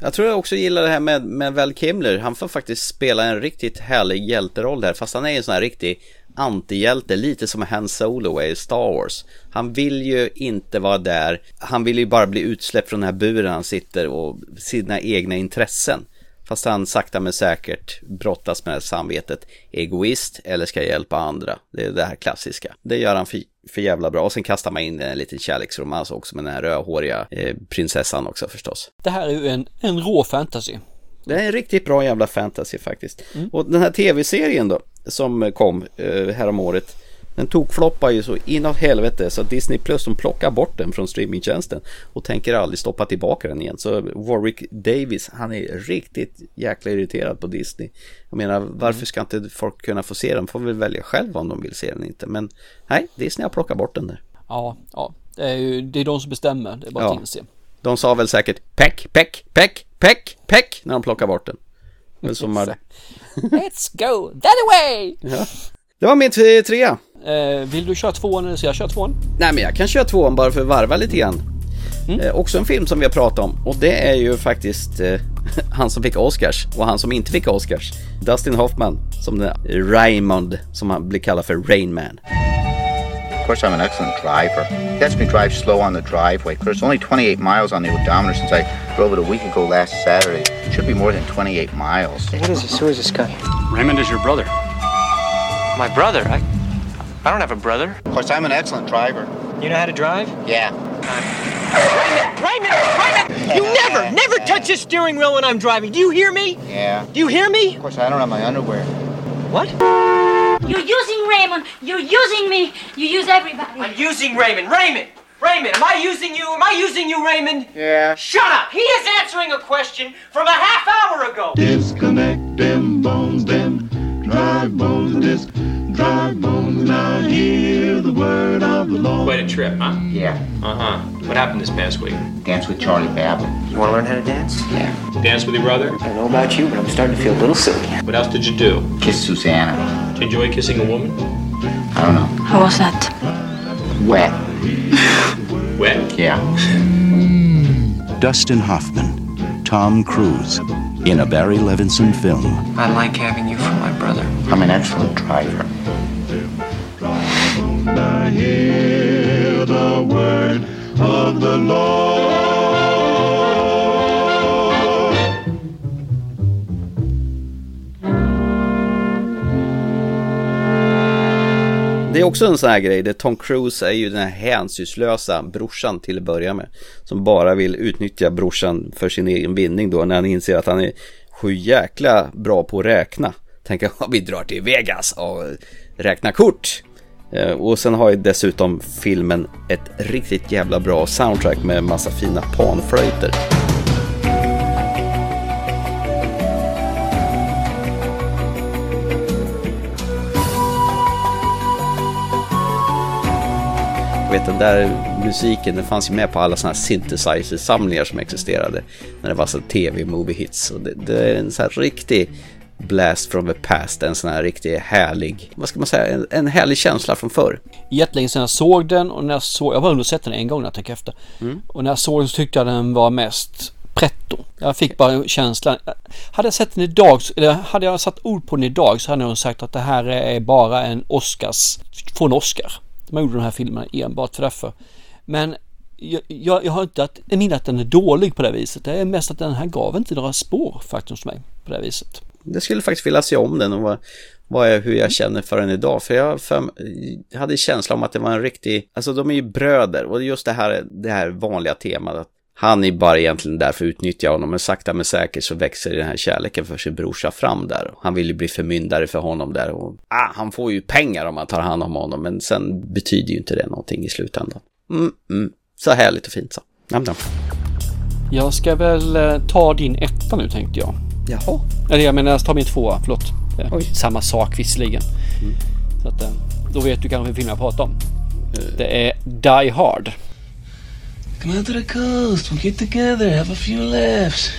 Jag tror jag också gillar det här med, med Val Kimler. Han får faktiskt spela en riktigt härlig hjälteroll här. Fast han är en sån här riktig antihjälte, lite som Han Solo i Star Wars. Han vill ju inte vara där. Han vill ju bara bli utsläppt från den här buren han sitter och sina egna intressen. Fast han sakta men säkert brottas med samvetet. Egoist eller ska jag hjälpa andra? Det är det här klassiska. Det gör han för, för jävla bra. Och sen kastar man in en liten kärleksromans också med den här rödhåriga eh, prinsessan också förstås. Det här är ju en, en rå fantasy. Det är en riktigt bra jävla fantasy faktiskt. Och den här tv-serien då, som kom eh, häromåret, Den tokfloppar ju så inåt helvete så att Disney Plus de plockar bort den från streamingtjänsten och tänker aldrig stoppa tillbaka den igen. Så Warwick Davis, han är riktigt jäkla irriterad på Disney. Jag menar, varför ska inte folk kunna få se den? Får väl välja själva om de vill se den inte. Men nej, Disney har plockat bort den där. Ja, ja. Det är ju det är de som bestämmer. Det är bara att Ja. inse. De sa väl säkert peck, peck, peck, peck, peck när de plockar bort den. Men som har... Let's go that way! ja. Det var min trea. Eh, vill du köra tvåan eller ska jag köra tvåan? Nej men jag kan köra tvåan bara för att varva lite grann. Mm. Eh, också en film som vi har pratat om och det är ju faktiskt eh, han som fick Oscars och han som inte fick Oscars. Dustin Hoffman som den Raymond som han blir kallad för Rain Man. Of course, I'm an excellent driver. He lets me drive slow on the driveway. It's only 28 miles on the odometer since I drove it a week ago last Saturday. It should be more than 28 miles. What is this? Who is this guy? Raymond is your brother. My brother? I, I don't have a brother. Of course, I'm an excellent driver. You know how to drive? Yeah. Raymond! Raymond! Raymond! You never, never touch the steering wheel when I'm driving. Do you hear me? Yeah. Do you hear me? Of course, I don't have my underwear. What? You're using Raymond. You're using me. You use everybody. I'm using Raymond. Raymond! Raymond, am I using you? Am I using you, Raymond? Yeah. Shut up! He is answering a question from a half hour ago. Disconnect them bones, them dry bones, disc, dry bones. Now hear the word of the Lord. Quite a trip, huh? Yeah. Uh huh. What happened this past week? Dance with Charlie Babbitt. You want to learn how to dance? Yeah. Dance with your brother? I don't know about you, but I'm starting to feel a little silly. What else did you do? Kiss Susanna. Did you enjoy kissing a woman? I don't know. How was that? Wet. Wet? Yeah. Dustin Hoffman, Tom Cruise, in a Barry Levinson film. I like having you for my brother. I'm an excellent driver. Hear the word of the Lord. Det är också en sån här grej, där Tom Cruise är ju den här hänsynslösa brorsan till att börja med. Som bara vill utnyttja brorsan för sin egen vinning då när han inser att han är sju jäkla bra på att räkna. Tänker att vi drar till Vegas och räknar kort. Eh, och sen har ju dessutom filmen ett riktigt jävla bra soundtrack med massa fina panflöjter. Vet den där musiken, den fanns ju med på alla sådana här synthesizer-samlingar som existerade. När det var så tv-movie hits. Och det, det är en sån här riktig blast from the past. En sån här riktigt härlig, vad ska man säga, en, en härlig känsla från förr. Jättelänge sedan jag såg den och när jag såg, jag har bara sett den en gång när jag tänker efter. Och när jag såg den så tyckte jag den var mest pretto. Jag fick bara känslan. Hade jag sett den idag, eller hade jag satt ord på den idag så hade jag nog sagt att det här är bara en Oscars, få en Oscar. Man gjorde de här filmerna enbart för därför. Men jag, jag, jag har inte att, jag minns att den är dålig på det viset. Det är mest att den här gav inte några spår faktiskt hos mig på det viset. Jag skulle faktiskt vilja se om den och vad, vad är, hur jag känner för den idag. För jag, för jag hade känsla om att det var en riktig, alltså de är ju bröder och just det här, det här vanliga temat att han är bara egentligen där för att utnyttja honom, men sakta men säkert så växer den här kärleken för sin brorsa fram där. Han vill ju bli förmyndare för honom där och ah, han får ju pengar om man tar hand om honom, men sen betyder ju inte det någonting i slutändan. Mm, mm. Så härligt och fint så. Nam, nam. Jag ska väl eh, ta din etta nu tänkte jag. Jaha. Eller jag menar, jag tar min tvåa, förlåt. Eh, Samma sak visserligen. Mm. Så att, eh, då vet du kanske vilken film jag pratar om. Det är Die Hard. Come out to the coast. We'll get together, have a few laughs.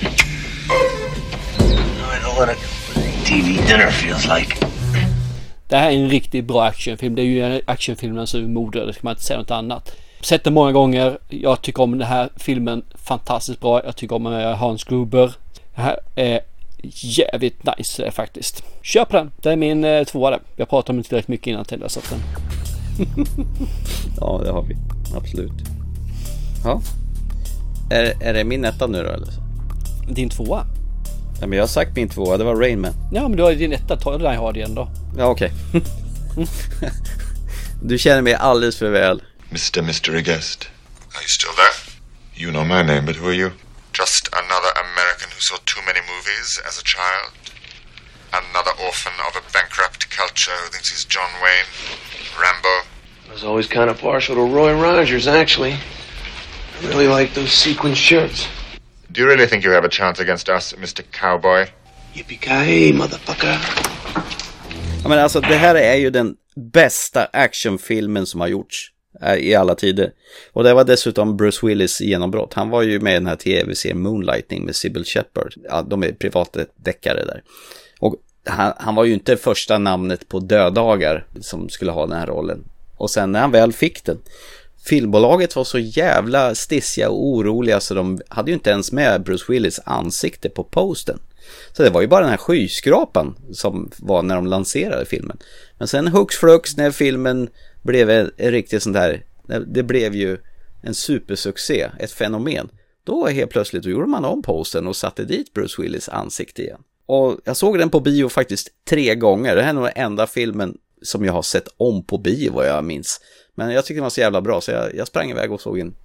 I know what a TV dinner feels like. Det här är en riktigt bra actionfilm. Det är ju actionfilmens urmoder, det ska man inte säga något annat. Sett den många gånger. Jag tycker om den här filmen fantastiskt bra. Jag tycker om eh, Hans Gruber. Det här är jävligt nice eh, faktiskt. Kör på den. Det är min eh, tvåa där. Jag pratade om den tillräckligt mycket innan till så att den... Ja, det har vi. Absolut. Ja. Är, är det min etta nu då eller? Din tvåa? Ja, men jag har sagt min tvåa, det var Rain Man. Ja men du har ju din etta. Ta Die Hard igen då. Ja, okej. du känner mig alldeles för väl. Mr. Mystery Guest. Are you still there? You know my name, but who are you? Just another American who saw too many movies as a child. Another orphan of a bankrupt culture who thinks he's John Wayne. Rambo? I was always kind of partial to Roy Rogers, actually. I really like those sequin shirts. Do you really think you have a chance against us, Mr. Cowboy? Yippee-ki-yay, motherfucker. Ja, men alltså det här är ju den bästa actionfilmen som har gjorts Äh, i alla tider. Och det var dessutom Bruce Willis genombrott. Han var ju med i den här tv-serien Moonlighting med Sybil Shepard. Ja, de är privatdeckare där. Och han, han var ju inte första namnet på döddagar som skulle ha den här rollen. Och sen när han väl fick den, filmbolaget var så jävla stissiga och oroliga så de hade ju inte ens med Bruce Willis ansikte på posten. Så det var ju bara den här skyskrapan som var när de lanserade filmen. Men sen hux flux när filmen blev en, en riktig sån där, det blev ju en supersuccé, ett fenomen. Då helt plötsligt då gjorde man om posten och satte dit Bruce Willis ansikte igen. Och jag såg den på bio faktiskt tre gånger. Det här är nog den enda filmen som jag har sett om på bio vad jag minns. Men jag tyckte den var så jävla bra så jag, jag sprang iväg och såg den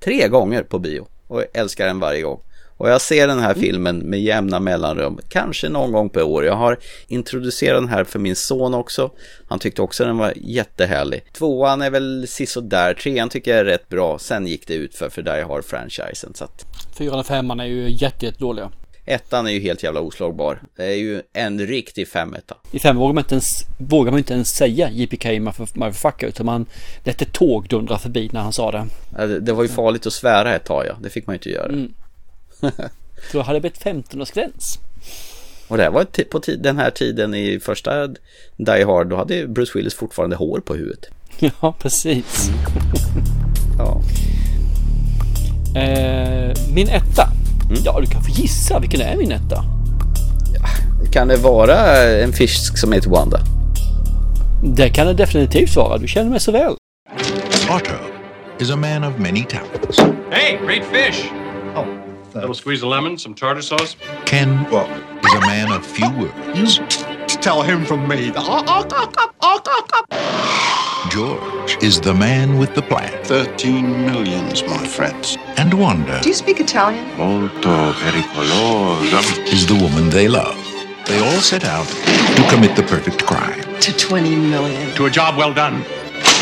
tre gånger på bio. Och älskar den varje gång. Och jag ser den här filmen med jämna mellanrum, kanske någon gång per år. Jag har introducerat den här för min son också. Han tyckte också den var jättehärlig. Tvåan är väl sisådär, trean tycker jag är rätt bra. Sen gick det ut för, för där jag har franchisen. Så att... Fyran och femman är ju jätte, jättedåliga. Ettan är ju helt jävla oslagbar. Det är ju en riktig femetta. I fem vågar man inte ens, vågar man inte ens säga JPK motherfucker utan man lät ett tåg dundra förbi när han sa det. Det var ju farligt att svära ett tag ja, det fick man ju inte göra. Mm. Så då hade det blivit 15-årsgräns. Och det här var på den här tiden i första Die Hard, då hade Bruce Willis fortfarande hår på huvudet. Ja, precis. Ja. Eh, min etta. Mm. Ja, du kan få gissa vilken är min etta. Kan det vara en fisk som heter Wanda? Det kan det definitivt vara. Du känner mig så väl. Otto is a man of many talents. Hey, great fish. Oh, little squeeze of lemon, some tartar sauce. Ken well. is a man of few words. Tell him from me. George is the man with the plan. Thirteen millions, my friends. And Wanda Do you speak Italian? Molto pericoloso. is the woman they love. They all set out to commit the perfect crime. To 20 million. To a job well done.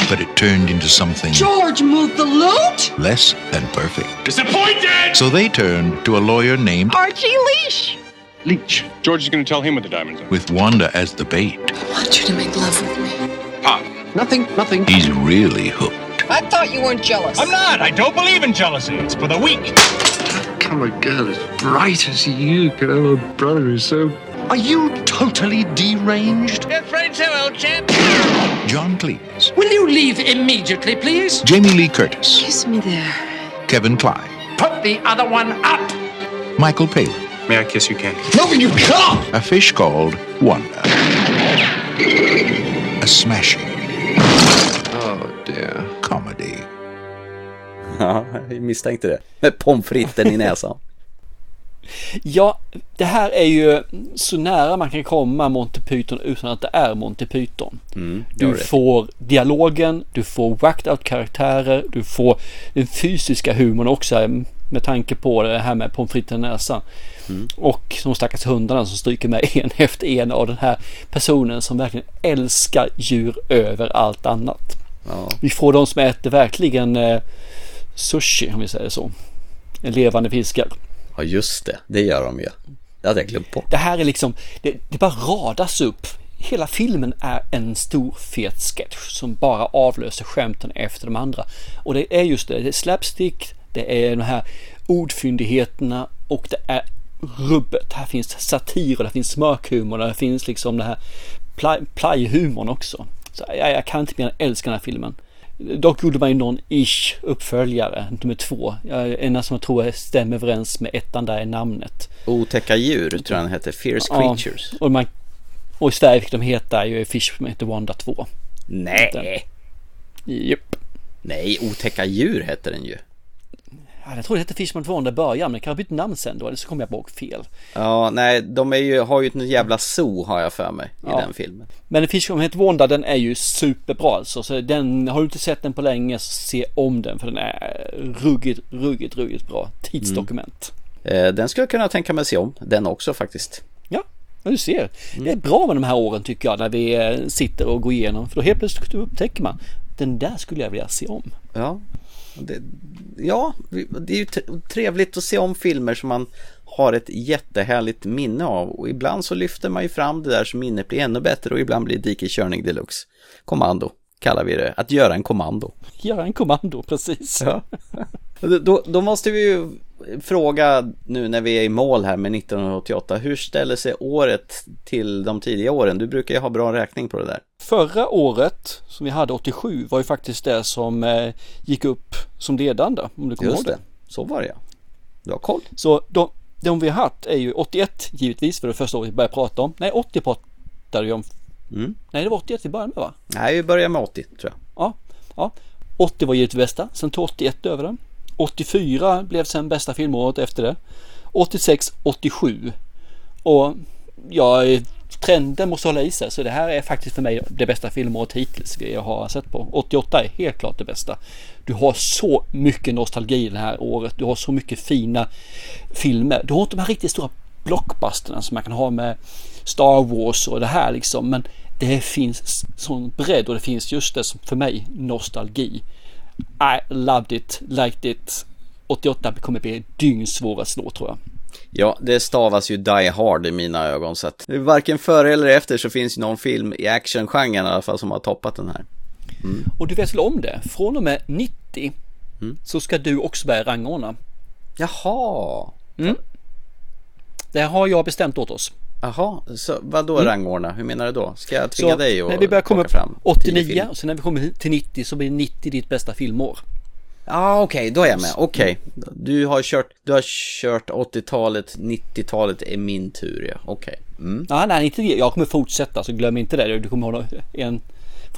But it turned into something George moved the loot? less than perfect. Disappointed! So they turned to a lawyer named Archie Leash. Leach. George is going to tell him what the diamonds are. with Wanda as the bait. I want you to make love with me. Pop. Nothing, nothing. He's really hooked. I thought you weren't jealous. I'm not. I don't believe in jealousy. It's for the weak. Come a girl as bright as you can have a brother who's so... Are you totally deranged? Good friends, old chap. John Cleese, Will you leave immediately, please? Jamie Lee Curtis, Kiss me there. Kevin Kline, Put the other one up. Michael Palin, May I kiss you, Ken? No, you can't! a fish called Wanda. A smashing Oh dear. comedy. Ja, jag misstänkte det. Med pommes fritesen i näsan. Ja, det här är ju så nära man kan komma Monty Python utan att det är Monty Python. Mm, Du det. får dialogen, du får whacked out karaktärer, du får den fysiska humorn också med tanke på det här med pommes fritesen i näsan. Mm. Och de stackars hundarna som stryker med en efter en av den här personen som verkligen älskar djur över allt annat. Ja. Vi får de som äter verkligen eh, sushi om vi säger så. Levande fiskar ja, just det. Det gör de ju. Det hade jag glömt bort. Det här är liksom, det, det bara radas upp. Hela filmen är en stor fet sketch som bara avlöser skämten efter de andra. Och det är just det, det är slapstick, det är de här ordfyndigheterna och det är rubbet. Här finns satir och det finns smörkhumor och det finns liksom det här plajhumorn också. Så jag, jag kan inte mer än älska den här filmen. Dock gjorde man ju någon ish uppföljare, nummer två. En som jag tror stämmer överens med ettan där är namnet. Otäcka djur tror jag den heter. Fierce Creatures. Ja, och, man, och i Sverige fick de heta ju Fish som heter Wanda 2. Nej. Japp. Nej, Otäcka djur hette den ju. Ja, jag tror det hette Fishman 2 i början, men det kan ha bytt namn sen då, eller så kommer jag ihåg fel. Ja, nej, de är ju, har ju ett jävla zoo har jag för mig i Ja. den filmen. Men Fish som heter Wanda, den är ju superbra alltså. Så den, har du inte sett den på länge, så se om den, för den är ruggigt, ruggigt, ruggigt bra. Tidsdokument. Eh, den skulle jag kunna tänka mig se om, den också faktiskt. Ja, du ser. Det är bra med de här åren tycker jag när vi eh, sitter och går igenom. För då helt plötsligt upptäcker man. Den där skulle jag vilja se om. Ja, det, ja, det är ju tre- trevligt att se om filmer som man har ett jättehärligt minne av och ibland så lyfter man ju fram det där så minnet blir ännu bättre och ibland blir det dikeskörning deluxe. Kommando kallar vi det, att göra en kommando. Göra en kommando, precis. Ja. Då, då måste vi ju fråga nu när vi är i mål här med 1988, hur ställer sig året till de tidiga åren? Du brukar ju ha bra räkning på det där. Förra året som vi hade 87 var ju faktiskt det som eh, gick upp som ledande. Om du kommer Just ihåg det. det, så var det ja. Du har koll. Så de, de vi har haft är ju 81 givetvis för det första året vi började prata om. Nej 80 pratade vi om. Mm. Nej det var 81 vi började med va? Nej, vi börjar med 80 tror jag. Ja, ja. 80 var givetvis bästa, sen tog 81 över den. 84 blev sen bästa filmåret efter det. 86, 87. Och ja, trenden måste hålla i sig. Så det här är faktiskt för mig det bästa filmåret hittills vi har sett på. 88 är helt klart det bästa. Du har så mycket nostalgi det här året. Du har så mycket fina filmer. Du har inte de här riktigt stora blockbusterna som man kan ha med Star Wars och det här liksom. Men det finns sån bredd och det finns just det som för mig nostalgi. I loved it, liked it. 88 kommer bli dyngsvår att slå tror jag. Ja, det stavas ju Die Hard i mina ögon så att varken före eller efter så finns någon film i actiongenren i alla fall som har toppat den här. Och du vet väl om det? Från och med 90 så ska du också börja rangordna. Jaha. Mm. Det har jag bestämt åt oss. Jaha, så vad då Mm. rangordna? Hur menar du då? Ska jag tvinga Så dig att när vi börjar komma fram upp 10 89 filmer? och sen när vi kommer till 90 så blir 90 ditt bästa filmår. Ja, okej, då är jag med. Okej, du har kört, du har kört 80-talet, 90-talet är min tur ja. Okej. Mm. Ja, nej, inte det. Jag kommer fortsätta så glöm inte det. Du kommer hålla en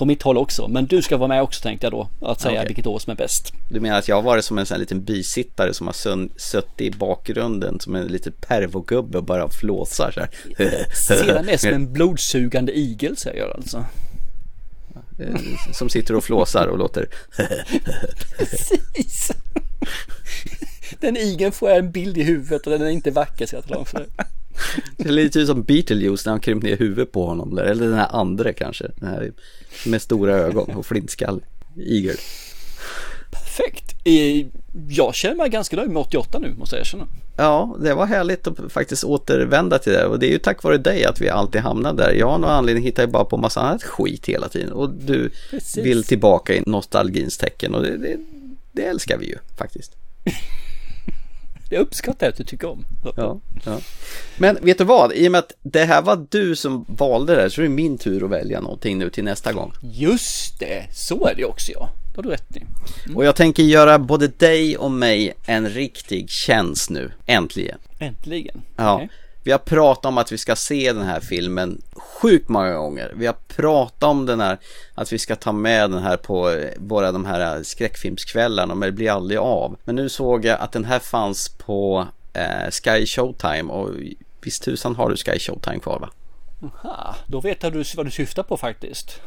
från mitt håll också. Men du ska vara med också tänkte jag då. Att säga Okej. vilket år som är bäst. Du menar att jag har varit som en sån här liten bisittare som har suttit i bakgrunden som en liten pervogubbe och bara flåsar så här. Ser mest som en blodsugande igel säger jag alltså. Eh, Som sitter och flåsar och låter Precis. Den igeln får jag en bild i huvudet och den är inte vacker så jag talar om för dig. Det är lite som Beetlejuice när han krympt ner huvudet på honom där. Eller den här andra kanske. Den här med stora ögon och flintskall. Igel. Perfekt. Jag känner mig ganska nöjd med 88 nu måste jag erkänna. Ja, det var härligt att faktiskt återvända till det. Och det är ju tack vare dig att vi alltid hamnar där. Jag har någon anledning hittar ju bara på massa annat skit hela tiden. Och du Precis. vill tillbaka i nostalgins tecken. Och det, det, det älskar vi ju faktiskt. Jag uppskattar att du tycker om. Ja, ja. Men vet du vad? I och med att det här var du som valde det här så är det min tur att välja någonting nu till nästa gång. Just det, så är det också ja. Det har du rätt i. Och jag tänker göra både dig och mig en riktig tjänst nu, äntligen. Äntligen. Ja. Okej. Vi har pratat om att vi ska se den här filmen sjukt många gånger. Vi har pratat om den här, att vi ska ta med den här på eh, våra de här eh, skräckfilmskvällarna, men det blir aldrig av. Men nu såg jag att den här fanns på eh, Sky Showtime och visst tusan har du Sky Showtime kvar va? Aha, då vet jag du vad du syftar på faktiskt.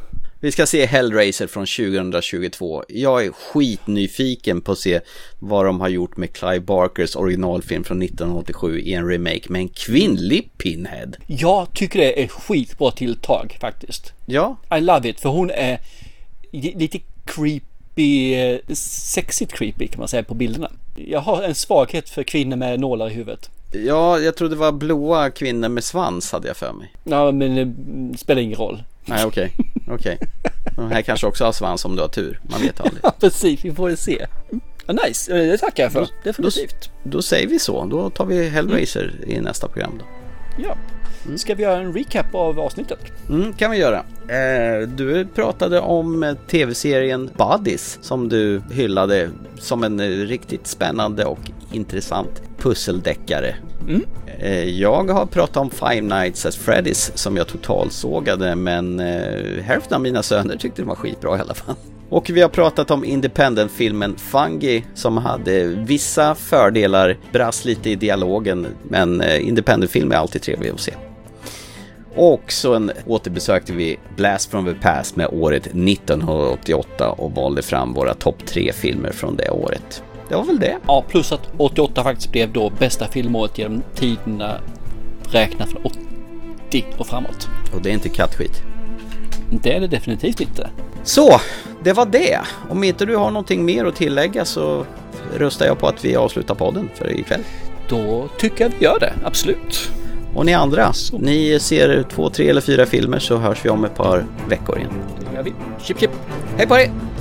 Vi ska se Hellraiser från 2022. Jag är skitnyfiken på att se vad de har gjort med Clive Barkers originalfilm från 1987 i en remake med en kvinnlig Pinhead. Jag tycker det är skitbra tilltag faktiskt. Ja. I love it för hon är lite creepy, eh, sexigt creepy kan man säga på bilderna. Jag har en svaghet för kvinnor med nålar i huvudet. Ja, jag tror det var blåa kvinnor med svans hade jag för mig. Ja men det spelar ingen roll. Nej, okej. Okej. De här kanske också har svans om du har tur. Man vet aldrig. Ja precis, vi får väl se. Ja, nice, det tackar jag för. Definitivt. Då säger vi så. Då tar vi Hellraiser i nästa program då. Ja. Ska vi göra en recap av avsnittet? Mm, kan vi göra. Eh, du pratade om eh, tv-serien Buddies som du hyllade som en eh, riktigt spännande och intressant pusseldeckare. Mm. Eh, jag har pratat om Five Nights at Freddy's som jag totalsågade men eh, hälften av mina söner tyckte den var skitbra i alla fall. Och vi har pratat om independent-filmen Fungi som hade vissa fördelar, brast lite i dialogen men eh, independent-film är alltid trevlig att se. Och så återbesökte vi Blast from the Past med året 1988 och valde fram våra topp tre filmer från det året. Det var väl det. Ja, plus att 88 faktiskt blev då bästa filmåret genom tiderna räknat från 90 och framåt. Och det är inte kattskit. Det är det definitivt inte. Så, det var det. Om inte du har någonting mer att tillägga så röstar jag på att vi avslutar podden för ikväll. Då tycker jag vi gör det, absolut. Och ni andra, ni ser två, tre eller fyra filmer så hörs vi om ett par veckor igen. Det gör vi. Chip chip! Hej på er!